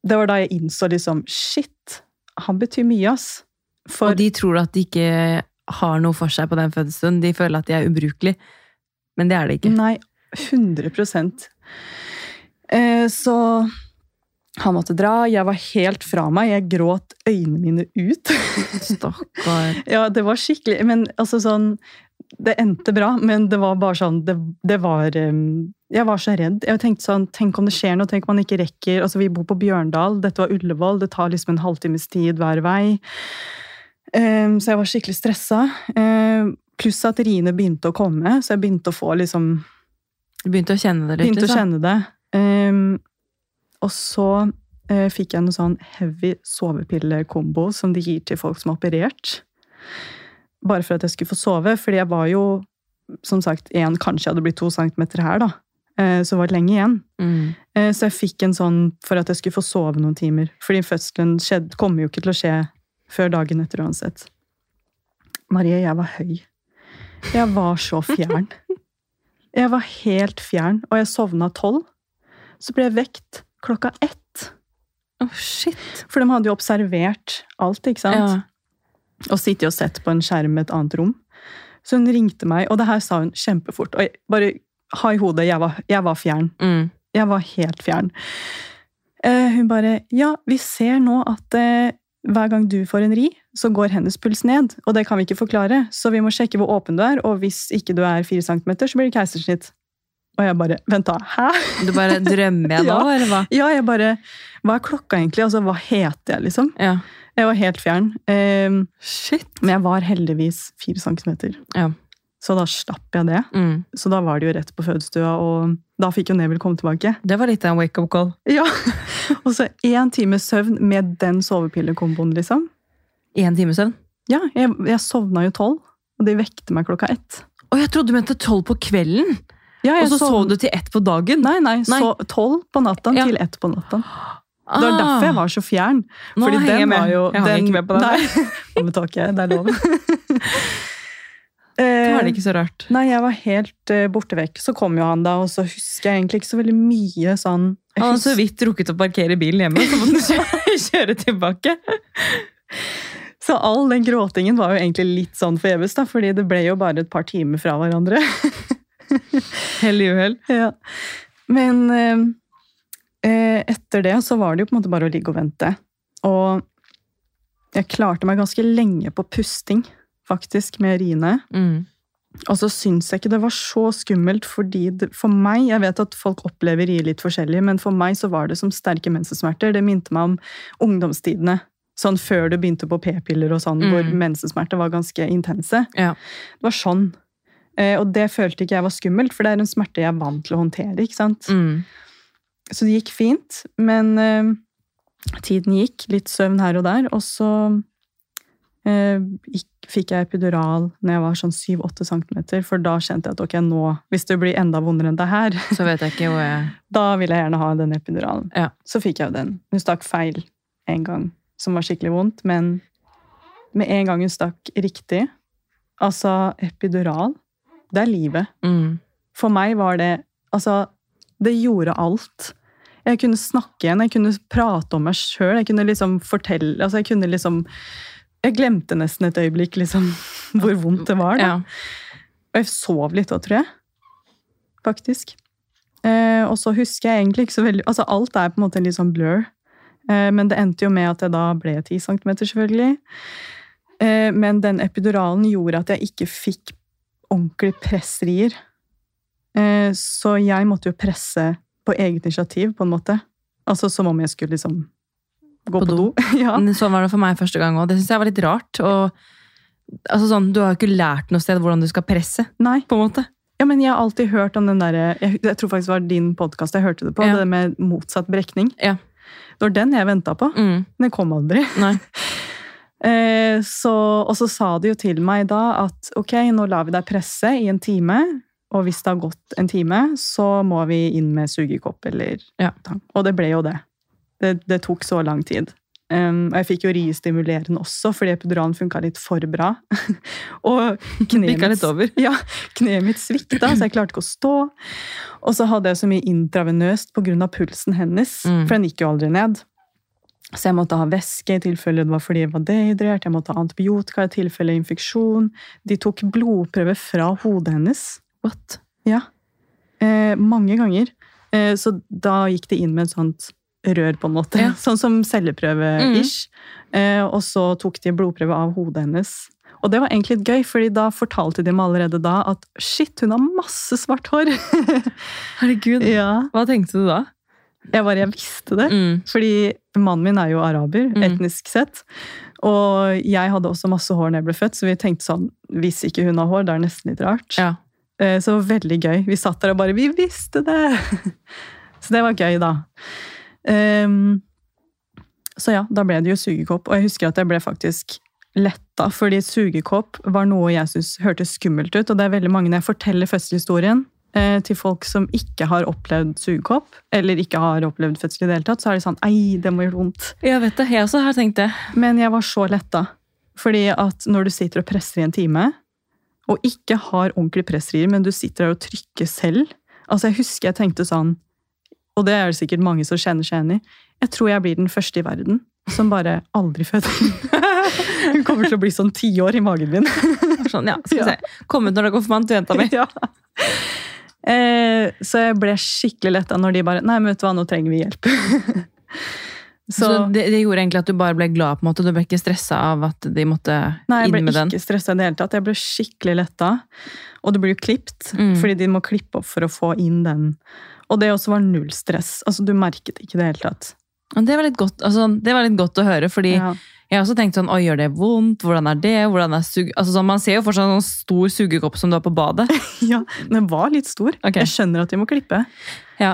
Det var da jeg innså liksom Shit! Han betyr mye, ass. For Og de tror at de ikke har noe for seg på den fødselen. De føler at de er ubrukelige. Men det er det ikke. Nei, 100 eh, Så han måtte dra. Jeg var helt fra meg. Jeg gråt øynene mine ut. Stakkar. ja, det var skikkelig Men altså sånn Det endte bra, men det var bare sånn Det, det var um, Jeg var så redd. Jeg tenkte sånn Tenk om det skjer noe? Tenk om man ikke rekker Altså, vi bor på Bjørndal. Dette var Ullevål. Det tar liksom en halvtimes tid hver vei. Um, så jeg var skikkelig stressa. Um, pluss at riene begynte å komme, så jeg begynte å få liksom Du begynte å kjenne det litt? Begynte å liksom. kjenne det. Ehm, og så eh, fikk jeg en sånn heavy sovepillekombo som de gir til folk som er operert. Bare for at jeg skulle få sove, fordi jeg var jo som sagt en, kanskje jeg hadde blitt to centimeter her, da. Eh, så det lenge igjen. Mm. Eh, så jeg fikk en sånn for at jeg skulle få sove noen timer. Fordi fødselen skjedde, kommer jo ikke til å skje før dagen etter uansett. Marie, jeg var høy. Jeg var så fjern. Jeg var helt fjern, og jeg sovna tolv. Så ble jeg vekt klokka ett. Oh, shit. For de hadde jo observert alt, ikke sant? Ja. Og sittet og sett på en skjerm i et annet rom. Så hun ringte meg, og det her sa hun kjempefort. Og jeg, bare ha i hodet, jeg var, jeg var fjern. Mm. Jeg var helt fjern. Eh, hun bare Ja, vi ser nå at eh, hver gang du får en ri, så går hennes puls ned. Og det kan vi ikke forklare, så vi må sjekke hvor åpen du er. Og hvis ikke du er fire centimeter, så blir det keisersnitt. Og jeg bare Vent, da. Hæ? Du bare Drømmer jeg nå, Ja. eller hva? Ja, jeg bare Hva er klokka egentlig? Altså, hva heter jeg, liksom? Ja. Jeg var helt fjern. Um, Shit. men jeg var heldigvis fire centimeter. Ja. Så da slapp jeg det. Mm. Så da var det jo rett på fødestua, og da fikk jo Nebel komme tilbake. Det var litt av en wake-up call. Ja, Og så én time søvn med den sovepillekomboen, liksom. Én time søvn. Ja, jeg, jeg sovna jo tolv, og de vekte meg klokka ett. Å, jeg trodde du mente tolv på kvelden! Ja, Og så sov du til ett på dagen? Nei, nei, Nei. så tolv på natta Ja. til ett på natta. Det var derfor jeg var så fjern. Nå Fordi den var jo Jeg hang den, ikke med på den. Nei, Nå betal ikke jeg, det er lov. Da er det ikke så rart. Nei, jeg var helt uh, borte vekk. Så kom jo han da, og så husker jeg egentlig ikke så veldig mye sånn Han hadde så vidt rukket å parkere bilen hjemme, så måtte han kjøre, kjøre tilbake. Så all den gråtingen var jo egentlig litt sånn forgjeves, da, fordi det ble jo bare et par timer fra hverandre. Hell i uhell. Ja. Men eh, eh, etter det så var det jo på en måte bare å ligge og vente. Og jeg klarte meg ganske lenge på pusting, faktisk, med riene. Mm. Og så syns jeg ikke det var så skummelt, fordi det, for meg Jeg vet at folk opplever rier litt forskjellig, men for meg så var det som sterke mensensmerter. Det minte meg om ungdomstidene. Sånn før du begynte på p-piller og sånn, Mm. hvor mensensmerter var ganske intense. Ja. Det var sånn. Eh, og det følte ikke jeg var skummelt, for det er en smerte jeg er vant til å håndtere. ikke sant? Mm. Så det gikk fint, men uh, tiden gikk. Litt søvn her og der. Og så uh, gikk, fikk jeg epidural når jeg var sånn 7-8 cm, for da kjente jeg at ok, nå, hvis det blir enda vondere enn det her, Så vet jeg ikke hvor jeg da vil jeg gjerne ha den epiduralen. Ja. Så fikk jeg jo den. Hun stakk feil en gang, som var skikkelig vondt, men med en gang hun stakk riktig Altså, epidural, det er livet. mm. For meg var det Altså, det gjorde alt. Jeg kunne snakke igjen, jeg kunne prate om meg sjøl, jeg kunne liksom fortelle Altså, jeg kunne liksom Jeg glemte nesten et øyeblikk liksom hvor vondt det var. Ja. Og jeg sov litt da, tror jeg. Faktisk. Eh, og så husker jeg egentlig ikke så veldig Altså, alt er på en måte en litt sånn blur. Eh, men det endte jo med at jeg da ble 10 cm, selvfølgelig. Eh, men den epiduralen gjorde at jeg ikke fikk ordentlig pressrier. Eh, så jeg måtte jo presse på eget initiativ, på en måte. Altså som om jeg skulle liksom gå På på, do. ja. Sånn var det for meg første gang òg. Det syns jeg var litt rart. Og, altså sånn, du har jo ikke lært noe sted hvordan du skal presse. Nei. på en måte. Ja, men jeg har alltid hørt om den derre jeg, jeg tror faktisk det var din podkast jeg hørte det på, Ja. det med motsatt brekning. Ja. Det var den jeg venta på. Mm. Den kom aldri. Nei. Eh, så, og så sa de jo til meg da at ok, nå lar vi deg presse i en time. Og hvis det har gått en time, så må vi inn med sugekopp eller Ja. tang. Og det ble jo det. Det, det tok så lang tid. Um, og jeg fikk jo riestimulerende også, fordi epiduralen funka litt for bra. og kneet mitt-. Ja, kne mitt svikta, så jeg klarte ikke å stå. Og så hadde jeg så mye intravenøst pga. pulsen hennes, Mm. for den gikk jo aldri ned. Så jeg måtte ha væske i tilfelle det var fordi jeg var dehydrert. Jeg måtte ha antibiotika i tilfelle infeksjon. De tok blodprøve fra hodet hennes. What? Ja. Eh, mange ganger. Eh, så da gikk de inn med et sånt rør, på en måte. Ja. Sånn som celleprøve-ish. Eh, og så tok de blodprøve av hodet hennes. Og det var egentlig gøy, fordi da fortalte de meg allerede da at shit, hun har masse svart hår. Herregud. ja. Hva tenkte du da? Jeg bare, jeg visste det. Mm. Fordi mannen min er jo araber, Mm. etnisk sett. Og jeg hadde også masse hår når jeg ble født, så vi tenkte sånn Hvis ikke hun har hår, det er nesten litt rart. Ja. Eh, Så det var veldig gøy. Vi satt der og bare Vi visste det! Så det var gøy, da. Um, så ja, da ble det jo sugekopp. Og jeg husker at jeg ble faktisk letta, fordi sugekopp var noe jeg syntes hørtes skummelt ut. Og det er veldig mange når jeg forteller fødselshistorien til folk som ikke har opplevd sugekopp, eller ikke har opplevd fødsel i det hele tatt, så er de sånn Ei, det må gjøre vondt. Jeg vet det. Jeg også har tenkt det. Men jeg var så letta. Fordi at når du sitter og presser i en time, og ikke har ordentlig pressrier, men du sitter der og trykker selv Altså, jeg husker jeg tenkte sånn, og det er det sikkert mange som kjenner seg igjen i, jeg tror jeg blir den første i verden som bare aldri føder. Hun kommer til å bli sånn ti år i magen min. Sånn, ja, skal vi se. Kom ut når det er konfirmant, jenta mi. ja. Eh, så jeg ble skikkelig letta når de bare Nei, men vet du hva, nå trenger vi hjelp. Så, det, det gjorde egentlig at du bare ble glad? på en måte. Du ble ikke stressa av at de måtte Nei, jeg inn ble med den? ikke stressa i det hele tatt. Jeg ble skikkelig letta. Og det blir jo klipt, Mm. fordi de må klippe opp for å få inn den. Og det også var null stress. Altså, du merket ikke det i det hele tatt. Det var, godt, altså, det var litt godt å høre, fordi Ja. Jeg har også tenkt sånn Oi, gjør det vondt? Hvordan er det? Hvordan er sug... Altså, sånn, man ser jo fortsatt en sånn stor sugekopp som du har på badet. ja, den var litt stor. Okay. Jeg skjønner at de må klippe. Ja.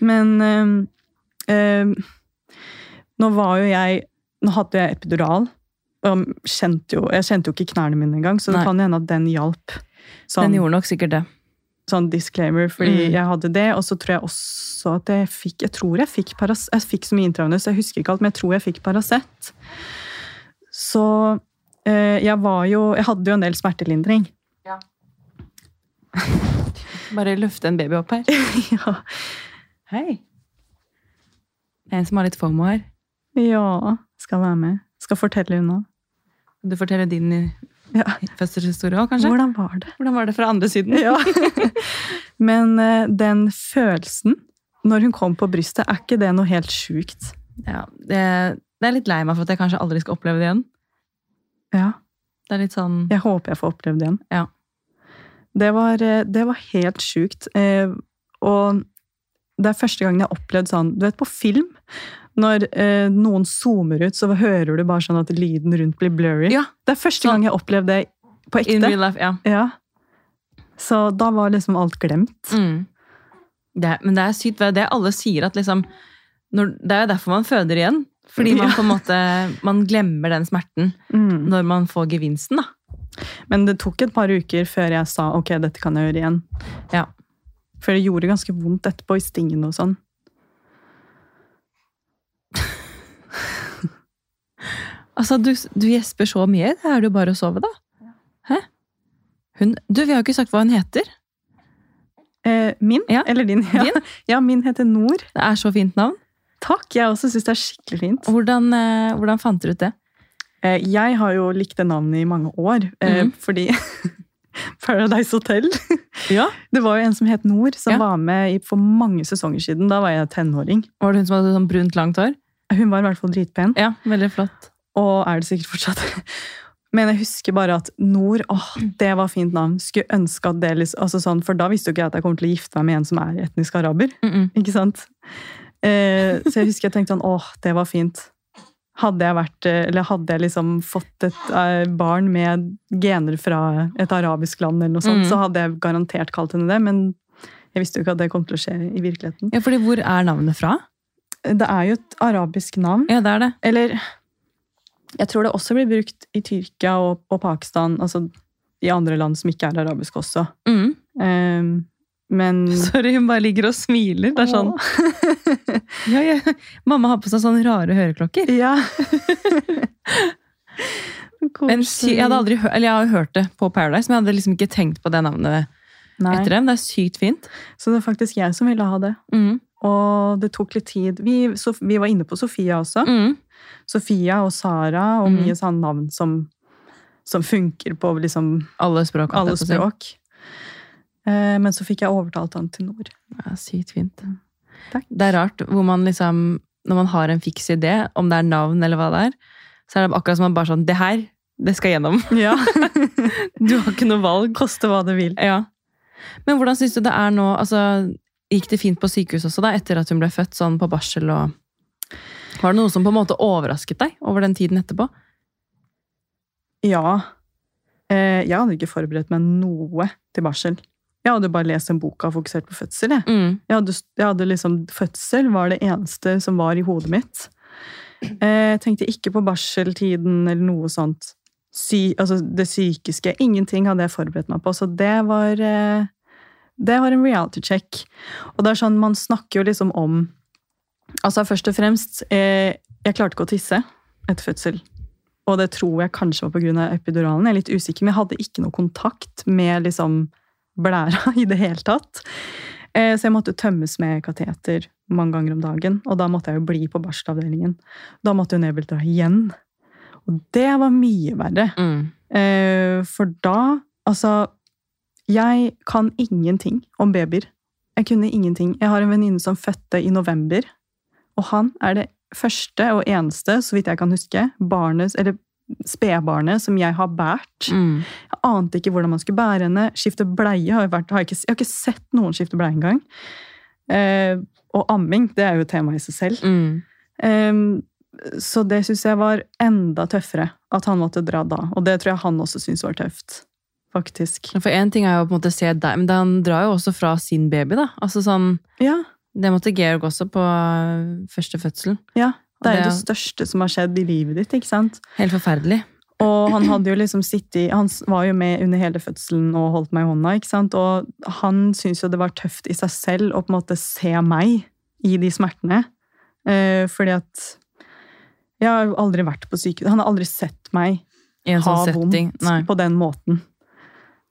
Men øh, øh, nå var jo jeg Nå hadde jeg epidural. Og kjente jo, jeg kjente jo ikke knærne mine engang, så det Nei. kan hende at den hjalp. Sånn, Den gjorde nok sikkert det. sånn disclaimer, fordi Mm. jeg hadde det. Og så tror jeg også at jeg fikk Jeg tror jeg fikk Paras Jeg fikk så mye intravenøs, jeg husker ikke alt, men jeg tror jeg fikk Paracet. Så eh, jeg var jo Jeg hadde jo en del smertelindring. Ja. Bare løfte en baby opp her. ja. Hei. Det er en som har litt fomo her. ja. Skal være med. Skal fortelle hun nå. Du forteller din Ja. fødselshistorie òg, kanskje? Hvordan var det? Hvordan var det fra andre siden? Ja. Men eh, den følelsen når hun kom på brystet, er ikke det noe helt sjukt? Ja, det, det er litt lei meg for at jeg kanskje aldri skal oppleve det igjen. Ja. Det er litt sånn Jeg håper jeg får oppleve det igjen. Ja. Det var, eh, det var helt sjukt. Eh, Og det er første gangen jeg har opplevd sånn Du vet, på film, når eh, noen zoomer ut, så hører du bare sånn at lyden rundt blir blurry. Ja, Det er første gang jeg har opplevd det på ekte. in real life, ja. Ja. Så da var liksom alt glemt. Mm. Det, er- men det er sykt. Det alle sier at liksom når, Det er jo derfor man føder igjen. Fordi man på en måte Man glemmer den smerten Mm. når man får gevinsten, da. Men det tok et par uker før jeg sa ok, dette kan jeg gjøre igjen. Ja. For det gjorde ganske vondt etterpå i stingen og sånn. Altså, du, du gjesper så mye. Det er det jo bare å sove, da. Hæ? Hun, du, vi har jo ikke sagt hva hun heter. Eh, min? Ja. Eller din? Ja. Din? ja, min heter Nord. Det er så fint navn. Takk, jeg også syns det er skikkelig fint. Hvordan, eh, hvordan fant dere ut det? Eh, jeg har jo likt det navnet i mange år, mm. Fordi Paradise Hotel Ja. Det var jo en som het Nord, som Ja. var med for mange sesonger siden. Da var jeg tenåring. Var det hun som hadde sånn brunt, langt hår? Hun var i hvert fall dritpen, Ja, veldig flott. og er det sikkert fortsatt. Men jeg husker bare at Nord, åh, det var fint navn. Skulle ønske at det liksom, altså sånn, For da visste jo ikke jeg at jeg kommer til å gifte meg med en som er etnisk araber. Mm -mm. Ikke sant? Eh, så jeg husker jeg tenkte sånn, åh, det var fint. Hadde jeg vært, eh, eller hadde jeg liksom fått et eh, barn med gener fra et arabisk land, eller noe sånt, Mm. så hadde jeg garantert kalt henne det. Men jeg visste jo ikke at det kom til å skje i virkeligheten. Ja, fordi hvor er navnet fra? Det er jo et arabisk navn. Ja, det er det. Eller jeg tror det også blir brukt i Tyrkia og, og Pakistan, altså i andre land som ikke er arabisk også. Mm. Eh, men Sorry, hun bare ligger og smiler. Det er sånn, ja, ja. Mamma har på seg sånne rare høreklokker. Ja. Men jeg hadde aldri hørt, eller jeg har hørt det på Paradise, men jeg hadde liksom ikke tenkt på det navnet Nei. etter det. Det er sykt fint. Så det er faktisk jeg som ville ha det. Mm. Og det tok litt tid. Vi, Sof vi var inne på Sofia også. Mm. Sofia og Sara, og Mm. mye sånn navn som, som funker på liksom Alle språk. alle språk. Eh, men så fikk jeg overtalt han til Nord. Ja, sykt fint. Takk. Det er rart hvor man liksom, når man har en fiks idé, om det er navn eller hva det er, så er det akkurat som man bare sånn, det her, det skal gjennom. Ja. Du har ikke noe valg. Koste hva det vil. Ja. Men hvordan synes du det er nå, altså, gikk det fint på sykehus også da, etter at hun ble født sånn på barsel og... Var det noe som på en måte overrasket deg over den tiden etterpå? Ja. Eh, jeg hadde ikke forberedt meg noe til barsel. Jeg hadde bare lest en bok og fokusert på fødsel. Jeg. Mm. Jeg hadde, jeg hadde liksom, Fødsel var det eneste som var i hodet mitt. Eh, Jeg tenkte ikke på barseltiden eller noe sånt. Sy, altså det psykiske. Ingenting hadde jeg forberedt meg på. Så det var eh, Det var en reality check. Og det er sånn, man snakker jo liksom om Altså først og fremst eh, Jeg klarte ikke å tisse etter fødsel. Og det tror jeg kanskje var pga. epiduralen. Jeg er litt usikker, men jeg hadde ikke noe kontakt med liksom blæra i det hele tatt. Eh, Så jeg måtte tømmes med kateter mange ganger om dagen. Og da måtte jeg jo bli på barselavdelingen. Da måtte jo Nebel dra igjen. Og det var mye verre. Mm. Eh, For da Altså, jeg kan ingenting om babyer. Jeg kunne ingenting. Jeg har en venninne som fødte i november. Og han er det første og eneste, så vidt jeg kan huske, barnet, eller spedbarnet som jeg har båret. Mm. Jeg ante ikke hvordan man skulle bære henne. Skifte bleie har jeg, vært, har jeg, ikke, jeg har ikke sett noen skifte bleie engang. Eh, og amming, det er jo tema i seg selv. Mm. Eh, så det syns jeg var enda tøffere, at han måtte dra da. Og det tror jeg han også syntes var tøft. Faktisk. For en ting er jo på en måte å se deg, men han drar jo også fra sin baby, da. Altså sånn, Ja, det måtte Georg også på øh, første fødselen. ja. Det er jo Det- største som har skjedd i livet ditt, ikke sant? Helt forferdelig. Og han hadde jo liksom sittet Han var jo med under hele fødselen og holdt meg i hånda. ikke sant? Og han syntes jo det var tøft i seg selv å på en måte se meg i de smertene. Eh, fordi at Jeg har jo aldri vært på sykehus. Han har aldri sett meg I en ha sånn vondt Nei. på den måten.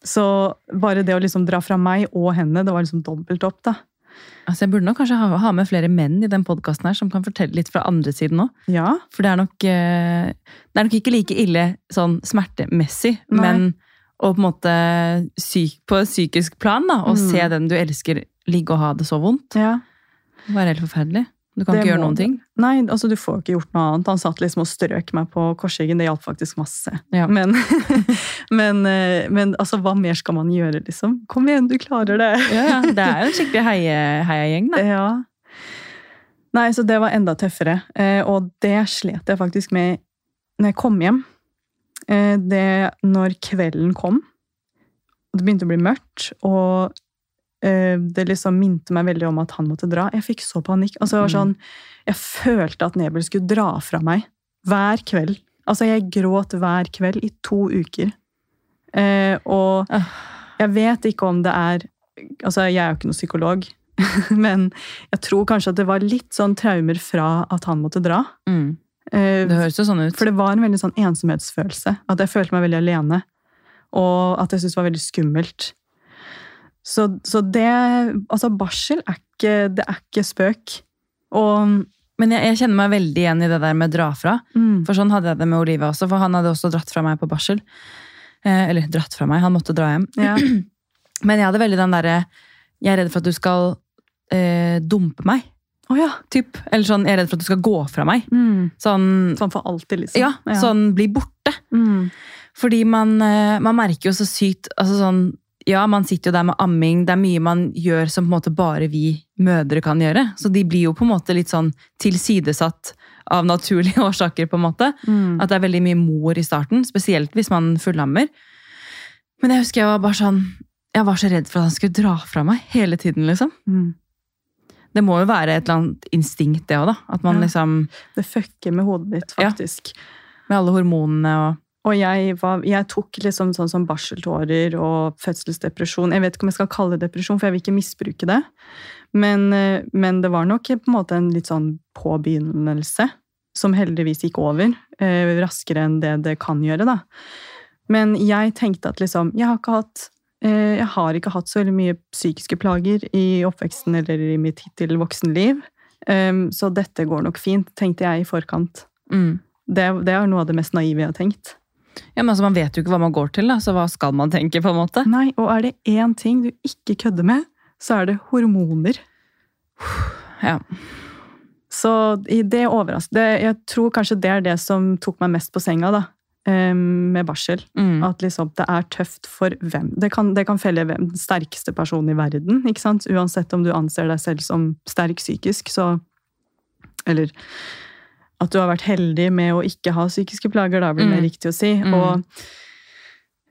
Så bare det å liksom dra fra meg og henne, det var liksom dobbelt opp, da. Altså, jeg burde nok kanskje ha, ha med flere menn i den podkasten som kan fortelle litt fra andre siden òg. Ja. For det er nok øh, Det er nok ikke like ille sånn smertemessig, Nei. men og på en måte syk, på psykisk plan, da, å Mm. se den du elsker ligge og ha det så vondt, ja. det var helt forferdelig. Du kan Det ikke gjøre må noen ting. Nei, altså du får ikke gjort noe annet. Han satt liksom og strøk meg på korsryggen. Det hjalp faktisk masse. Ja. Men, men, eh, men altså, hva mer skal man gjøre, liksom? Kom igjen, du klarer det! Ja, ja, Det er jo en skikkelig heie- heiagjeng, da. Ja. Nei, så det var enda tøffere. Eh, Og det slet jeg faktisk med når jeg kom hjem. Eh, Det når kvelden kom, og det begynte å bli mørkt, og det liksom minte meg veldig om at han måtte dra. Jeg fikk så panikk. Altså, jeg, var sånn, jeg følte at Nebel skulle dra fra meg hver kveld. Altså, jeg gråt hver kveld i to uker. Eh, og Ah. jeg vet ikke om det er Altså, jeg er jo ikke noen psykolog, men jeg tror kanskje at det var litt sånn traumer fra at han måtte dra. Mm. Eh, Det høres jo sånn ut. for det var en veldig sånn ensomhetsfølelse. At jeg følte meg veldig alene. Og at jeg syntes det var veldig skummelt. Så, så det Altså, barsel er ikke, det er ikke spøk. Og Men jeg, jeg kjenner meg veldig igjen i det der med dra fra. mm, For sånn hadde jeg det med Olivia også, for han hadde også dratt fra meg på barsel. Eh, eller dratt fra meg, han måtte dra hjem. ja. Men jeg hadde veldig den derre Jeg er redd for at du skal eh, dumpe meg. Oh, ja. Typ. Eller sånn, jeg er redd for at du skal gå fra meg. Mm. Sånn, Sånn for alltid, liksom. ja, sånn bli borte. Mm. Fordi man, eh, man merker jo så sykt altså sånn, Ja, man sitter jo der med amming. Det er mye man gjør som på en måte bare vi mødre kan gjøre. Så de blir jo på en måte litt sånn tilsidesatt av naturlige årsaker. på en måte. Mm. At det er veldig mye mor i starten, spesielt hvis man fullammer. Men jeg husker jeg var bare sånn Jeg var så redd for at han skulle dra fra meg hele tiden. liksom. Mm. Det må jo være et eller annet instinkt, det òg, da. At man Ja. liksom Det fucker med hodet ditt, faktisk. Ja. Med alle hormonene og Og jeg, var, jeg tok liksom sånn som barseltårer og fødselsdepresjon. Jeg vet ikke om jeg skal kalle det depresjon, for jeg vil ikke misbruke det. Men, eh, men det var nok på en måte en litt sånn påbegynnelse, som heldigvis gikk over. Eh, raskere enn det det kan gjøre, da. Men jeg tenkte at liksom Jeg har ikke hatt eh, jeg har ikke hatt så veldig mye psykiske plager i oppveksten eller i mitt hittil voksenliv. Um, så dette går nok fint, tenkte jeg i forkant. mm. Det, det er noe av det mest naive jeg har tenkt. Ja, men altså, Man vet jo ikke hva man går til, da, så hva skal man tenke? på en måte? Nei, og er det én ting du ikke kødder med, så er det hormoner. Ja. Så det overrasker det, Jeg tror kanskje det er det som tok meg mest på senga, da. eh, Med barsel. Mm. At liksom det er tøft for hvem. Det kan, det kan felle hvem den sterkeste personen i verden. ikke sant? Uansett om du anser deg selv som sterk psykisk, så Eller at du har vært heldig med å ikke ha psykiske plager, da blir det Mm. riktig å si. Mm. Og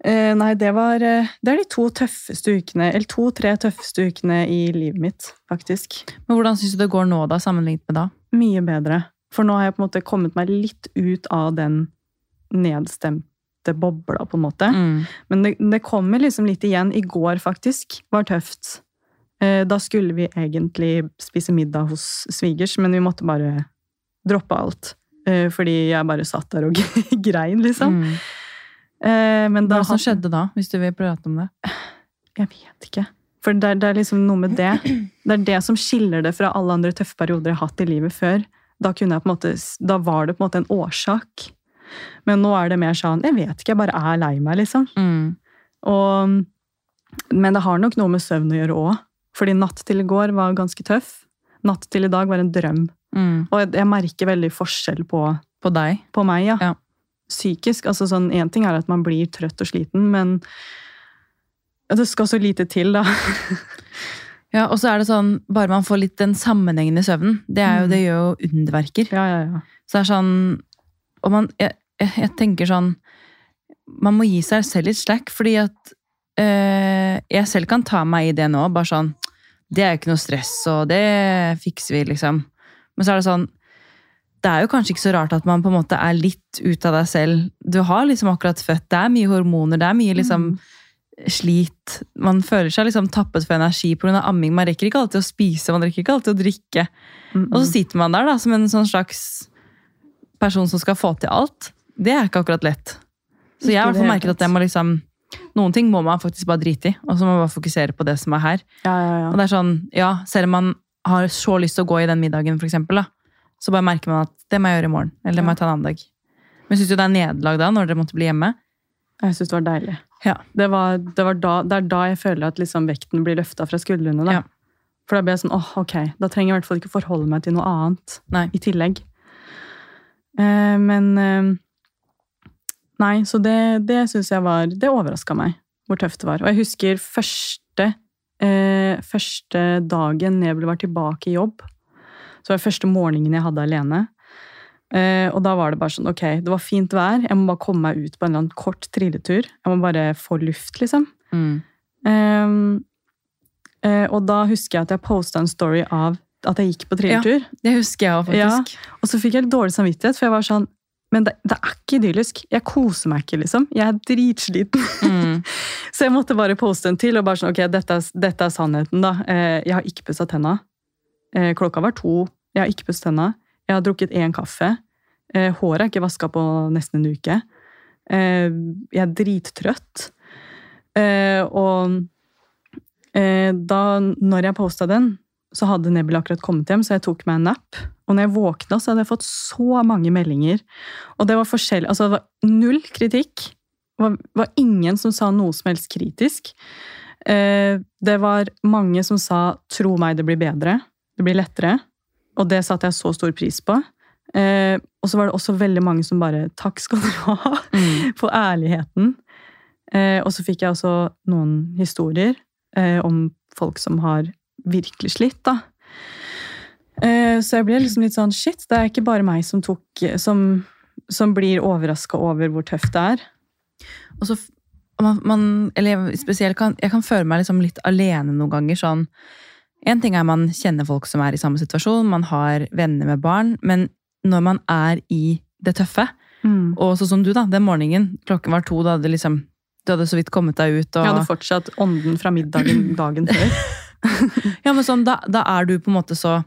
eh, Nei, det var eh, Det er de to tøffeste ukene, eller to-tre tøffeste ukene i livet mitt, faktisk. Men hvordan syns du det går nå, da, sammenlignet med da? Mye bedre. For nå har jeg på en måte kommet meg litt ut av den nedstemte bobla, på en måte. Mm. Men det, det kommer liksom litt igjen. I går, faktisk, var tøft. Eh, Da skulle vi egentlig spise middag hos svigers, men vi måtte bare droppe alt. Eh, Fordi jeg bare satt der og grein, liksom. Mm. Eh, Men Hva da det som skjedde da, hvis du vil prate om det? Jeg vet ikke. For det er, det er liksom noe med det. Det er det som skiller det fra alle andre tøffe perioder jeg har hatt i livet før. Da, måte, da var det på en måte en årsak. Men nå er det mer sånn Jeg vet ikke, jeg bare er lei meg, liksom. Mm. Og, men det har nok noe med søvn å gjøre òg. Fordi natt til i går var ganske tøff. Natt til i dag var en drøm. Mm. Og jeg, jeg merker veldig forskjell på, På deg? på meg, ja. Ja. Psykisk. altså sånn, Én ting er at man blir trøtt og sliten, men det skal så lite til, da. Ja, og så er det sånn, bare man får litt den sammenhengende søvnen, det, er jo, Mm. det gjør jo underverker. Ja, ja, ja. Så det er sånn Og man, jeg, jeg, jeg tenker sånn Man må gi seg selv litt slack, fordi at øh, jeg selv kan ta meg i det nå. Bare sånn Det er jo ikke noe stress, og det fikser vi, liksom. Men så er det sånn Det er jo kanskje ikke så rart at man på en måte er litt ute av deg selv. Du har liksom akkurat født, det er mye hormoner, det er mye liksom Mm. slit. Man føler seg liksom tappet for energi pga. amming. Man rekker ikke alltid å spise, man rekker ikke alltid å drikke. Mm, Og så mm. sitter man der da, som en sånn slags person som skal få til alt. Det er ikke akkurat lett. Så jeg har merket at jeg må liksom Noen ting må man faktisk bare drite i, og så må man bare fokusere på det som er her. Ja, ja, Og det er sånn, ja, Selv om man har så lyst til å gå i den middagen, for eksempel, da, så bare merker man at det må jeg gjøre i morgen. Eller det må jeg ta en annen dag. Men syns du det er nederlag da, når dere måtte bli hjemme? Jeg syns det var deilig. Ja. Det, var, det, var da, det er da jeg føler at liksom vekten blir løfta fra skuldrene. Da. Ja. For da blir jeg sånn åh, ok, da trenger jeg i hvert fall ikke forholde meg til noe annet Nei. i tillegg. Eh, men eh, Nei, så det, det syns jeg var Det overraska meg hvor tøft det var. Og jeg husker første, første dagen Nebel var tilbake i jobb. Så var det første morgenen jeg hadde alene. Eh, og da var det bare sånn, ok, det var fint vær, jeg må bare komme meg ut på en eller annen kort trilletur. Jeg må bare få luft, liksom. Mm. Eh, og da husker jeg at jeg posta en story av at jeg gikk på trilletur. Ja, Det husker jeg også, faktisk. Og så fikk jeg litt dårlig samvittighet, for jeg var sånn Men det, det, er ikke idyllisk. Jeg koser meg ikke, liksom. Jeg er dritsliten. Mm. så jeg måtte bare poste en til og bare sånn Ok, dette, dette er sannheten, da. Eh, jeg har ikke pussa tenna. Eh, klokka var to. Jeg har ikke pusset tenna. Jeg har drukket én kaffe. Eh, håret er ikke vaska på nesten en uke. jeg er drittrøtt. og da, når jeg posta den, så hadde Nebel akkurat kommet hjem, så jeg tok meg en napp. Og når jeg våkna, så hadde jeg fått så mange meldinger. Og det var forskjellig, altså det var null kritikk. Det var, var ingen som sa noe som helst kritisk. Eh, det var mange som sa 'tro meg, det blir bedre'. Det blir lettere. Og det satte jeg så stor pris på. Eh, og så var det også veldig mange som bare 'takk skal du ha' mm. for ærligheten. Eh, og så fikk jeg også noen historier om folk som har virkelig slitt, da. Eh, så jeg ble liksom litt sånn shit, det er ikke bare meg som tok Som, som blir overraska over hvor tøft det er. Og så man, man, eller spesielt kan, Jeg kan føle meg liksom litt alene noen ganger. sånn En ting er man kjenner folk som er i samme situasjon, man har venner med barn, men når man er i det tøffe, mm. og sånn som du, da, den morgenen, klokken var to, da hadde liksom du hadde så vidt kommet deg ut. Og... Jeg hadde fortsatt ånden fra middagen dagen før. ja, men sånn, da, da, er du på en måte så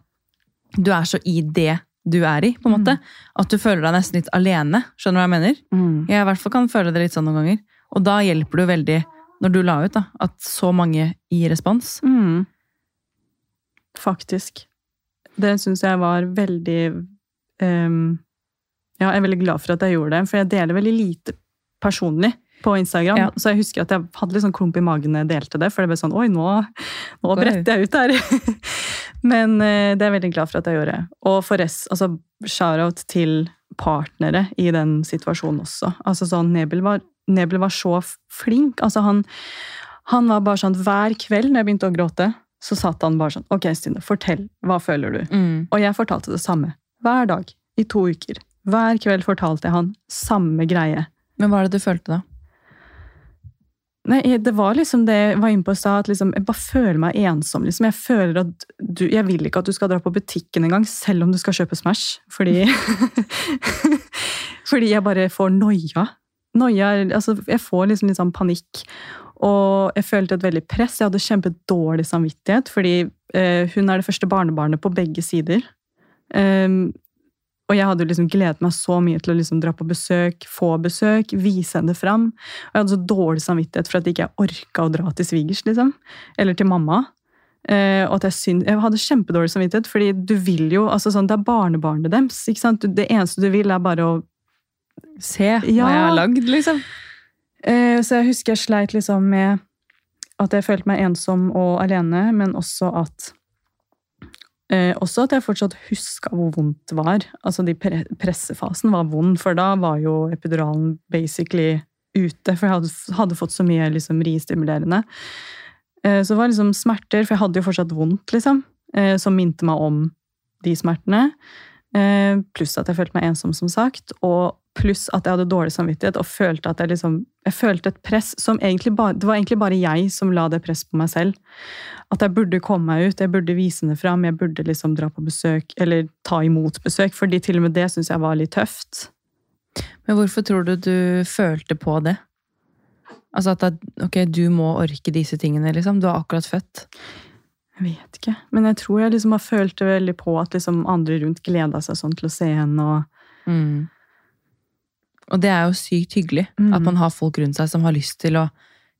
Du er så i det du er i, på en måte. Mm. At du føler deg nesten litt alene. Skjønner du hva jeg mener? Mm. Jeg i hvert fall kan føle det litt sånn noen ganger. Og da hjelper det veldig, når du la ut, da, at så mange gir respons. Mm. Faktisk. Det syns jeg var veldig um, Ja, jeg er veldig glad for at jeg gjorde det, for jeg deler veldig lite personlig på Instagram. Ja. Så jeg husker at jeg hadde litt sånn klump i magen da jeg delte det. For det ble sånn Oi, nå, nå bretter jeg ut her! Men uh, det er jeg veldig glad for at jeg gjorde. Og for rest, altså shout-out til partnere i den situasjonen også. Altså sånn, Nebel var, Nebel var så flink. Altså han, han var bare sånn Hver kveld når jeg begynte å gråte, så satt han bare sånn Ok, Stine, fortell. Hva føler du? Mm. Og jeg fortalte det samme. Hver dag. I to uker. Hver kveld fortalte jeg han samme greie. Men hva er det du følte da? Nei, Det var liksom det jeg var inne på i stad, at liksom, jeg bare føler meg ensom. Liksom. Jeg føler at du, jeg vil ikke at du skal dra på butikken engang, selv om du skal kjøpe Smash. Fordi Fordi jeg bare får noia. noia altså, jeg får liksom litt sånn panikk. Og jeg følte et veldig press. Jeg hadde kjempedårlig samvittighet, fordi eh, hun er det første barnebarnet på begge sider. Um, og jeg hadde liksom gledet meg så mye til å liksom dra på besøk, få besøk, vise henne fram. Og jeg hadde så dårlig samvittighet for at jeg ikke orka å dra til svigers, liksom. Eller til mamma. Eh, og at jeg, synd, jeg hadde kjempedårlig samvittighet, fordi du vil jo altså sånn, Det er barnebarnet deres. ikke sant? Det eneste du vil, er bare å Se hva jeg har lagd, liksom. Eh, så jeg husker jeg sleit liksom med at jeg følte meg ensom og alene, men også at Eh, også at jeg fortsatt huska hvor vondt det var. Altså de pre Pressefasen var vond, for da var jo epiduralen basically ute. For jeg hadde, hadde fått så mye liksom, ristimulerende. Eh, så det var liksom smerter, for jeg hadde jo fortsatt vondt, liksom. Eh, som minte meg om de smertene. Eh, pluss at jeg følte meg ensom, som sagt. Og pluss at jeg hadde dårlig samvittighet og følte at jeg liksom Jeg følte et press som egentlig bare Det var egentlig bare jeg som la det press på meg selv. At jeg burde komme meg ut, jeg burde vise det fram, jeg burde liksom dra på besøk, eller ta imot besøk, fordi til og med det syns jeg var litt tøft. Men hvorfor tror du du følte på det? Altså at ok, du må orke disse tingene, liksom? Du har akkurat født. Jeg vet ikke. Men jeg tror jeg liksom har følt det veldig på at liksom andre rundt gleda seg sånn til å se henne. og mm. Og det er jo sykt hyggelig mm. at man har folk rundt seg som har lyst til å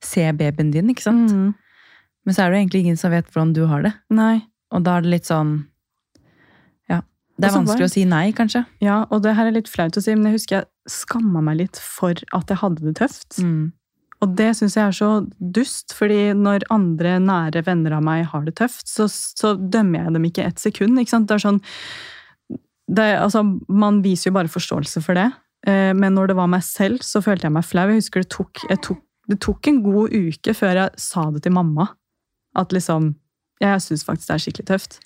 se babyen din. ikke sant? Mm. Men så er det jo egentlig ingen som vet hvordan du har det. Nei. Og da er det litt sånn Ja. Det er Også vanskelig bare, å si nei, kanskje. Ja, og det her er litt flaut å si, men jeg husker jeg skamma meg litt for at jeg hadde det tøft. Mm. Og det syns jeg er så dust, fordi når andre nære venner av meg har det tøft, så, så dømmer jeg dem ikke ett sekund. ikke sant? Det er sånn det, altså, Man viser jo bare forståelse for det. Eh, men når det var meg selv, så følte jeg meg flau. Jeg husker det tok, jeg tok, det tok en god uke før jeg sa det til mamma. At liksom Jeg syns faktisk det er skikkelig tøft.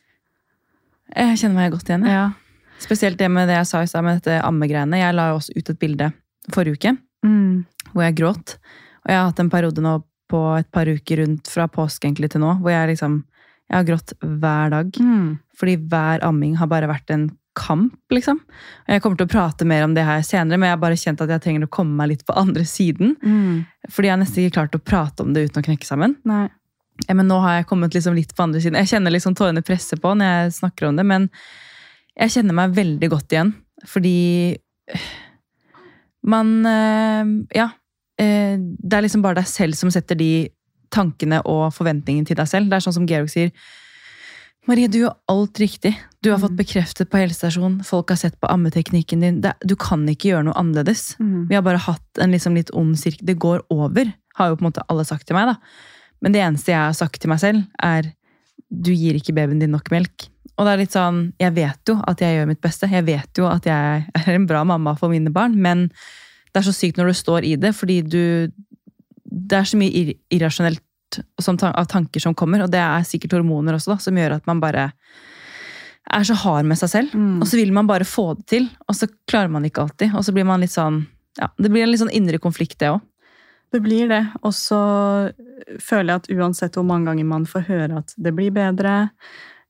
Jeg kjenner meg godt igjen. Ja. Spesielt det med det jeg sa i stad med dette ammegreiene. Jeg la jo også ut et bilde forrige uke mm. hvor jeg gråt. Og jeg har hatt en periode nå på et par uker rundt fra påske egentlig til nå, hvor jeg liksom jeg har grått hver dag. Mm. Fordi hver amming har bare vært en kamp, liksom. Jeg kommer til å prate mer om det her senere, men jeg har bare kjent at jeg trenger å komme meg litt på andre siden. Fordi jeg har nesten ikke klart å prate om det uten å knekke sammen. Nei. Ja, men nå har jeg kommet liksom litt på andre siden. Jeg kjenner liksom tårene presse på når jeg snakker om det, men jeg kjenner meg veldig godt igjen. Fordi øh, man øh, Ja. øh, Det er liksom bare deg selv som setter de tankene og forventningene til deg selv. Det er sånn som Georg sier. Marie, du gjør alt riktig. Du har fått bekreftet på helsestasjonen, Folk har sett på ammeteknikken din. Det, du kan ikke gjøre noe annerledes. Vi har bare hatt en liksom litt ond sirkel. Det går over, har jo på en måte alle sagt til meg. da. Men det eneste jeg har sagt til meg selv, er du gir ikke babyen din nok melk. Og det er litt sånn, Jeg vet jo at jeg gjør mitt beste. Jeg vet jo at jeg er en bra mamma for mine barn. Men det er så sykt når du står i det, fordi du Det er så mye irrasjonelt som, av tanker som kommer, og det er sikkert hormoner også, da, som gjør at man bare er så hard med seg selv. Mm. Og så vil man bare få det til, og så klarer man ikke alltid. Og så blir man litt sånn ja, Det blir en litt sånn indre konflikt, det òg. Det blir det. Og så føler jeg at uansett hvor mange ganger man får høre at det blir bedre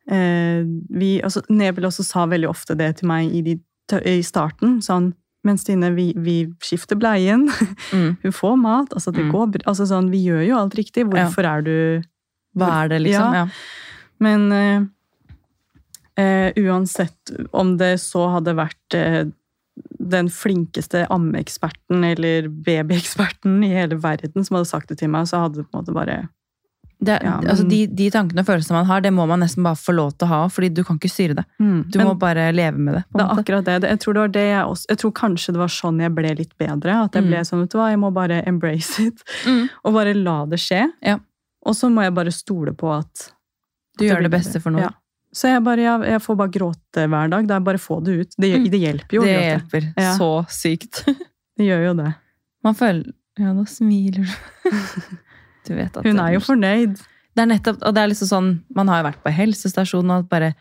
eh, vi, altså, Nebel også sa veldig ofte det til meg i, de, i starten. sånn men Stine, vi, vi skifter bleien, Mm. hun får mat. altså det Mm. går, altså sånn, Vi gjør jo alt riktig. Hvorfor er du Hva er det, liksom? Ja. Ja. Men uh, uh, uansett om det så hadde vært uh, den flinkeste ammeeksperten eller babyeksperten i hele verden som hadde sagt det til meg, så hadde det på en måte bare Det, Ja, men- altså de, de tankene og følelsene man har, det må man nesten bare få lov til å ha, fordi du kan ikke styre det. Du Men må bare leve med det. det er måte. akkurat det. Jeg tror det var det jeg også Jeg tror kanskje det var sånn jeg ble litt bedre. At jeg ble Mm. sånn, vet du hva, jeg må bare embrace it. Mm. Og bare la det skje. Ja. Og så må jeg bare stole på at Du gjør det beste for noe. Ja. Så jeg, bare, jeg, jeg får bare gråte hver dag. Det er bare å få det ut. Det, Mm. det hjelper jo. Det hjelper så sykt. Det gjør jo det. Man føler Ja, nå smiler du. Du vet at Hun det- er jo fornøyd. Det er nettopp, og det er liksom sånn, Man har jo vært på helsestasjonen og bare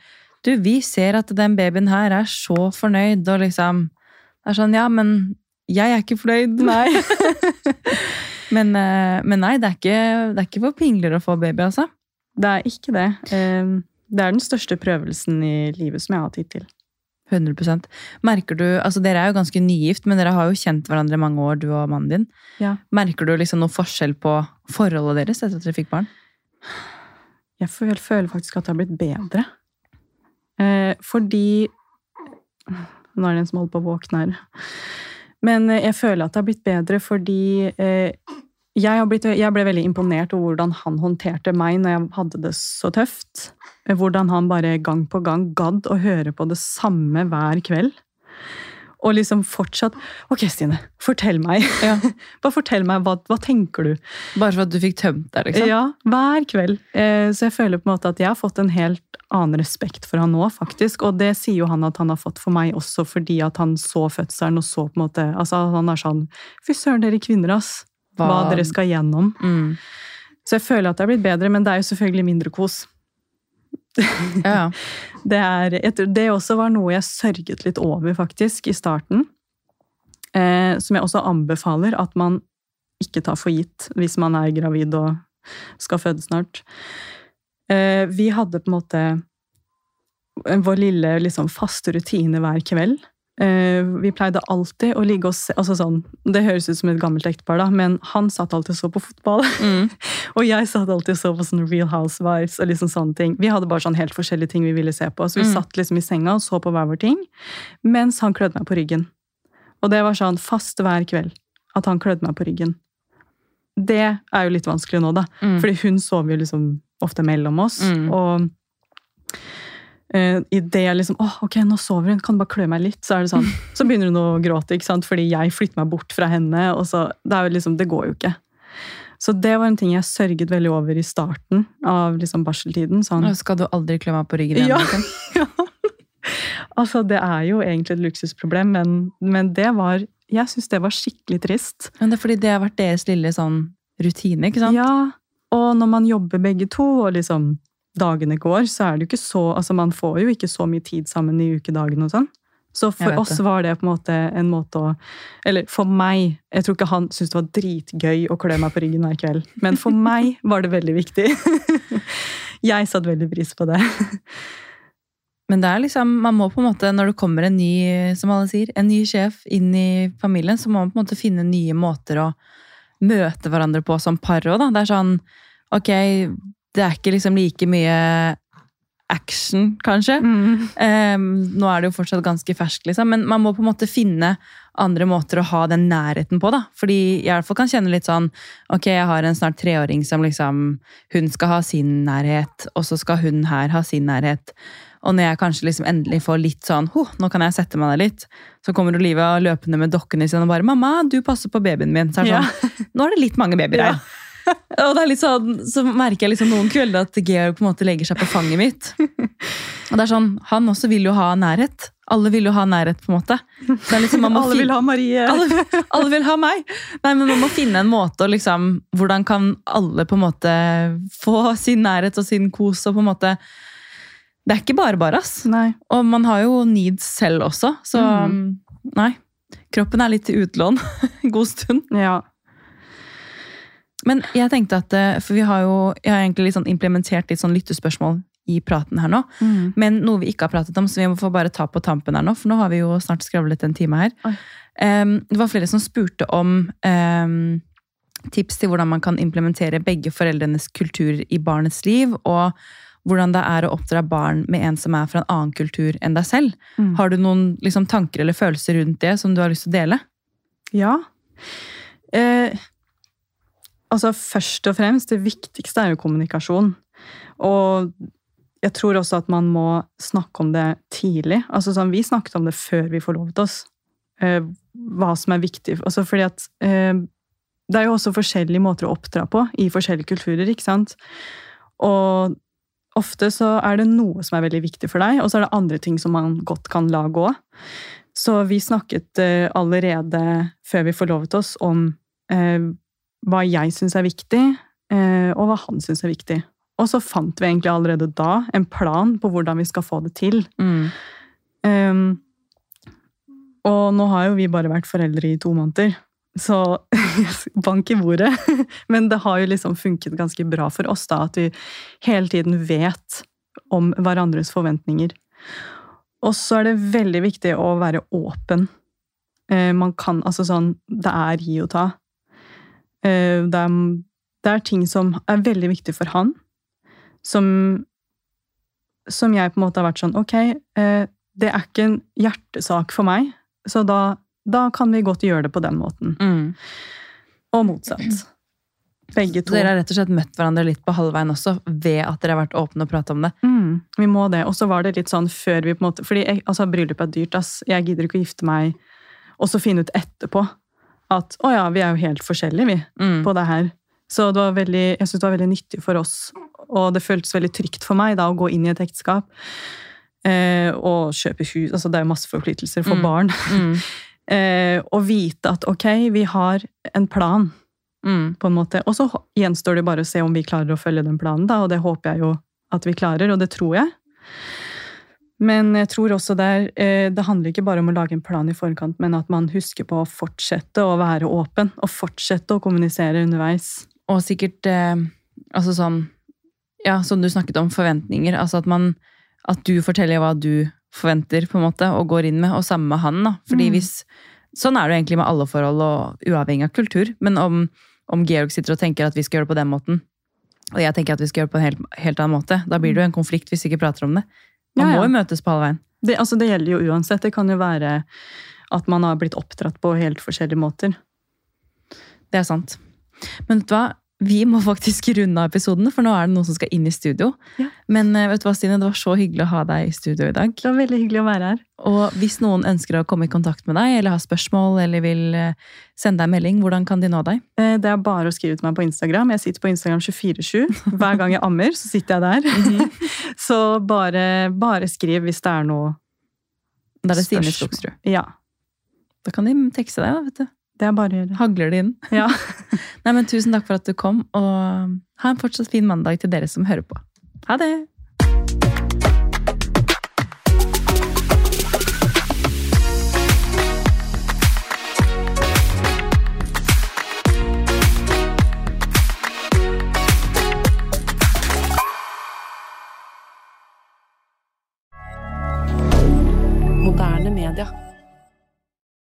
Du, vi ser at den babyen her er så fornøyd, og liksom Det er sånn, ja, men jeg er ikke fornøyd. Nei. men, eh, men nei, det er, ikke, det er ikke for pingler å få baby, altså. Det er ikke det. Eh, Det er den største prøvelsen i livet som jeg har hatt hittil. 100% Merker du, altså Dere er jo ganske nygift, men dere har jo kjent hverandre i mange år, du og mannen din. Ja. Merker du liksom noe forskjell på forholdet deres etter at dere fikk barn? Jeg føler, faktisk at det har blitt bedre. Eh, fordi Nå er det en som holder på å våkne her. Men eh, jeg føler at det har blitt bedre fordi eh, jeg, har blitt, jeg ble veldig imponert over hvordan han håndterte meg når jeg hadde det så tøft. Eh, Hvordan han bare gang på gang gadd å høre på det samme hver kveld. Og liksom fortsatt Ok, Stine, fortell meg. Ja. Bare fortell meg, hva, hva tenker du? Bare for at du fikk tømt deg, liksom? Ja, hver kveld. Eh, Så jeg føler på en måte at jeg har fått en helt annen respekt for han nå, faktisk. Og det sier jo han at han har fått for meg også fordi at han så fødselen og så på en måte Altså han er sånn Fy søren, dere kvinner, ass. Hva, Hva- dere skal gjennom. Mm. Så jeg føler at det er blitt bedre, men det er jo selvfølgelig mindre kos. Ja. Det, er, det også var noe jeg sørget litt over, faktisk, i starten. Eh, som jeg også anbefaler at man ikke tar for gitt hvis man er gravid og skal føde snart. Eh, vi hadde på en måte vår lille liksom, faste rutine hver kveld. Eh, vi pleide alltid å ligge og se altså sånn, Det høres ut som et gammelt ektepar, da, men han satt alltid og så på fotball. Mm. Og jeg satt alltid og så på sånne Real Housewives og liksom sånne ting. Vi hadde bare sånn helt forskjellige ting vi ville se på. Så vi Mm. satt liksom i senga og så på hver vår ting, mens han klødde meg på ryggen. Og det var sånn fast hver kveld at han klødde meg på ryggen. Det er jo litt vanskelig nå, da. Mm. Fordi hun sover jo liksom ofte mellom oss. Mm. Og uh, idet jeg liksom åh, ok, nå sover hun, kan du bare klø meg litt? Så er det sånn, så begynner hun å gråte, ikke sant? fordi jeg flytter meg bort fra henne. og så, Det er jo liksom, det går jo ikke. Så det var en ting jeg sørget veldig over i starten av liksom barseltiden. sånn, Skal du aldri klø meg på ryggen igjen? Ja. liksom? Altså, det er jo egentlig et luksusproblem, men, men det var Jeg syns det var skikkelig trist. Men det er fordi det har vært deres lille sånn rutine, ikke sant? Ja, og når man jobber begge to, og liksom dagene går, så er det jo ikke så Altså, man får jo ikke så mye tid sammen i ukedagene og sånn. Så for oss det. var det på en måte en måte å Eller for meg Jeg tror ikke han syntes det var dritgøy å klø meg på ryggen hver kveld, men for meg var det veldig viktig. jeg satte veldig pris på det. Men det er liksom, man må på en måte, når det kommer en ny som alle sier, en ny sjef inn i familien, så må man på en måte finne nye måter å møte hverandre på som par òg. Det er sånn Ok, det er ikke liksom like mye action, kanskje. Mm. Um, nå er det jo fortsatt ganske ferskt, liksom, men man må på en måte finne andre måter å ha den nærheten på. da. Fordi jeg i hvert fall kan kjenne litt sånn Ok, jeg har en snart treåring som liksom Hun skal ha sin nærhet, og så skal hun her ha sin nærhet. Og når jeg kanskje liksom endelig får litt sånn oh, nå kan jeg sette meg ned litt, så kommer Olivia løpende med dokkene sine og bare 'Mamma, du passer på babyen min.' Så er det Ja. sånn, nå er det litt mange babyer her. Og det er litt sånn, så merker jeg liksom noen kvelder at Georg på en måte legger seg på fanget mitt. Og det er sånn, Han også vil jo ha nærhet. Alle vil jo ha nærhet, på en måte. Det liksom, man må Alle vil ha Marie. alle, alle vil ha meg! Nei, men Man må finne en måte å liksom Hvordan kan alle på en måte få sin nærhet og sin kos og på en måte Det er ikke bare bare, ass. Nei. Og man har jo needs selv også, så Mm. nei. Kroppen er litt til utlån god stund. Ja. Men jeg tenkte at, eh, for vi har jo jeg har egentlig litt sånn implementert litt sånn lyttespørsmål i praten her nå. Mm. Men noe vi ikke har pratet om, så vi må få bare ta på tampen her nå, for nå har vi jo snart skravlet en time her. Um, det var flere som spurte om um, tips til hvordan man kan implementere begge foreldrenes kultur i barnets liv, og hvordan det er å oppdra barn med en som er fra en annen kultur enn deg selv. Mm. Har du noen liksom, tanker eller følelser rundt det som du har lyst til å dele? Ja. Eh, altså først og fremst, det viktigste er jo kommunikasjon. Og jeg tror også at man må snakke om det tidlig. Altså sånn, Vi snakket om det før vi forlovet oss. Eh, hva som er viktig. Altså fordi at eh, Det er jo også forskjellige måter å oppdra på i forskjellige kulturer. ikke sant? Og ofte så er det noe som er veldig viktig for deg, og så er det andre ting som man godt kan la gå. Så vi snakket eh, allerede før vi forlovet oss om eh, hva jeg syns er viktig, eh, og hva han syns er viktig. Og så fant vi egentlig allerede da en plan på hvordan vi skal få det til. Um, og nå har jo vi bare vært foreldre i to måneder, så bank i bordet. Men det har jo liksom funket ganske bra for oss da, at vi hele tiden vet om hverandres forventninger. Og så er det veldig viktig å være åpen. Eh, man kan, altså sånn, Det er gi og ta. Eh, det, er, det er ting som er veldig viktig for han, som, som jeg på en måte har vært sånn Ok, eh, det er ikke en hjertesak for meg, så da, da kan vi godt gjøre det på den måten. Mm. Og motsatt. Begge Så dere har rett og slett møtt hverandre litt på halvveien også, ved at dere har vært åpne og pratet om det? Mm, vi må det. Og så var det litt sånn før vi på en måte Fordi jeg, altså, bryllup er dyrt, ass. Jeg gidder ikke å gifte meg og så finne ut etterpå at å ja, vi er jo helt forskjellige, vi, Mm. på det her. Så det var veldig, jeg synes det var veldig nyttig for oss, og det føltes veldig trygt for meg da å gå inn i et ekteskap. Eh, og kjøpe hus. altså Det er jo masse forpliktelser for Mm. barn. Mm. Eh, og vite at ok, vi har en plan, Mm. på en måte. Og så gjenstår det bare å se om vi klarer å følge den planen, da, og det håper jeg jo at vi klarer, og det tror jeg. Men jeg tror også det er eh, Det handler ikke bare om å lage en plan i forkant, men at man husker på å fortsette å være åpen, og fortsette å kommunisere underveis. Og sikkert eh, altså sånn Ja, som du snakket om, forventninger. Altså at man At du forteller hva du forventer, på en måte, og går inn med, og samme med han. da. Fordi Mm. hvis Sånn er det jo egentlig med alle forhold, og uavhengig av kultur. Men om, om Georg sitter og tenker at vi skal gjøre det på den måten, og jeg tenker at vi skal gjøre det på en helt, helt annen måte, da blir det jo en konflikt hvis vi ikke prater om det. Man Ja, ja. må jo møtes på halvveien. Det, altså, det gjelder jo uansett. Det kan jo være at man har blitt oppdratt på helt forskjellige måter. Det er sant. Men vet du hva? Vi må faktisk runde av episodene, for nå er det noen som skal inn i studio. Ja. Men eh, vet du hva, Stine, det var så hyggelig å ha deg i studio i dag. Det var veldig hyggelig å være her. Og hvis noen ønsker å komme i kontakt med deg, eller har spørsmål, eller vil eh, sende deg en melding, hvordan kan de nå deg? Eh, Det er bare å skrive til meg på Instagram. Jeg sitter på Instagram 24-7. Hver gang jeg ammer, så sitter jeg der. Så bare, bare skriv hvis det er noe Da er det Stine Spørsmål. Skogsrud. Ja, Da kan de tekste deg, da, vet du. Det er bare å. Hagler det inn. Ja. Nei, men Tusen takk for at du kom, og ha en fortsatt fin mandag til dere som hører på. Ha det!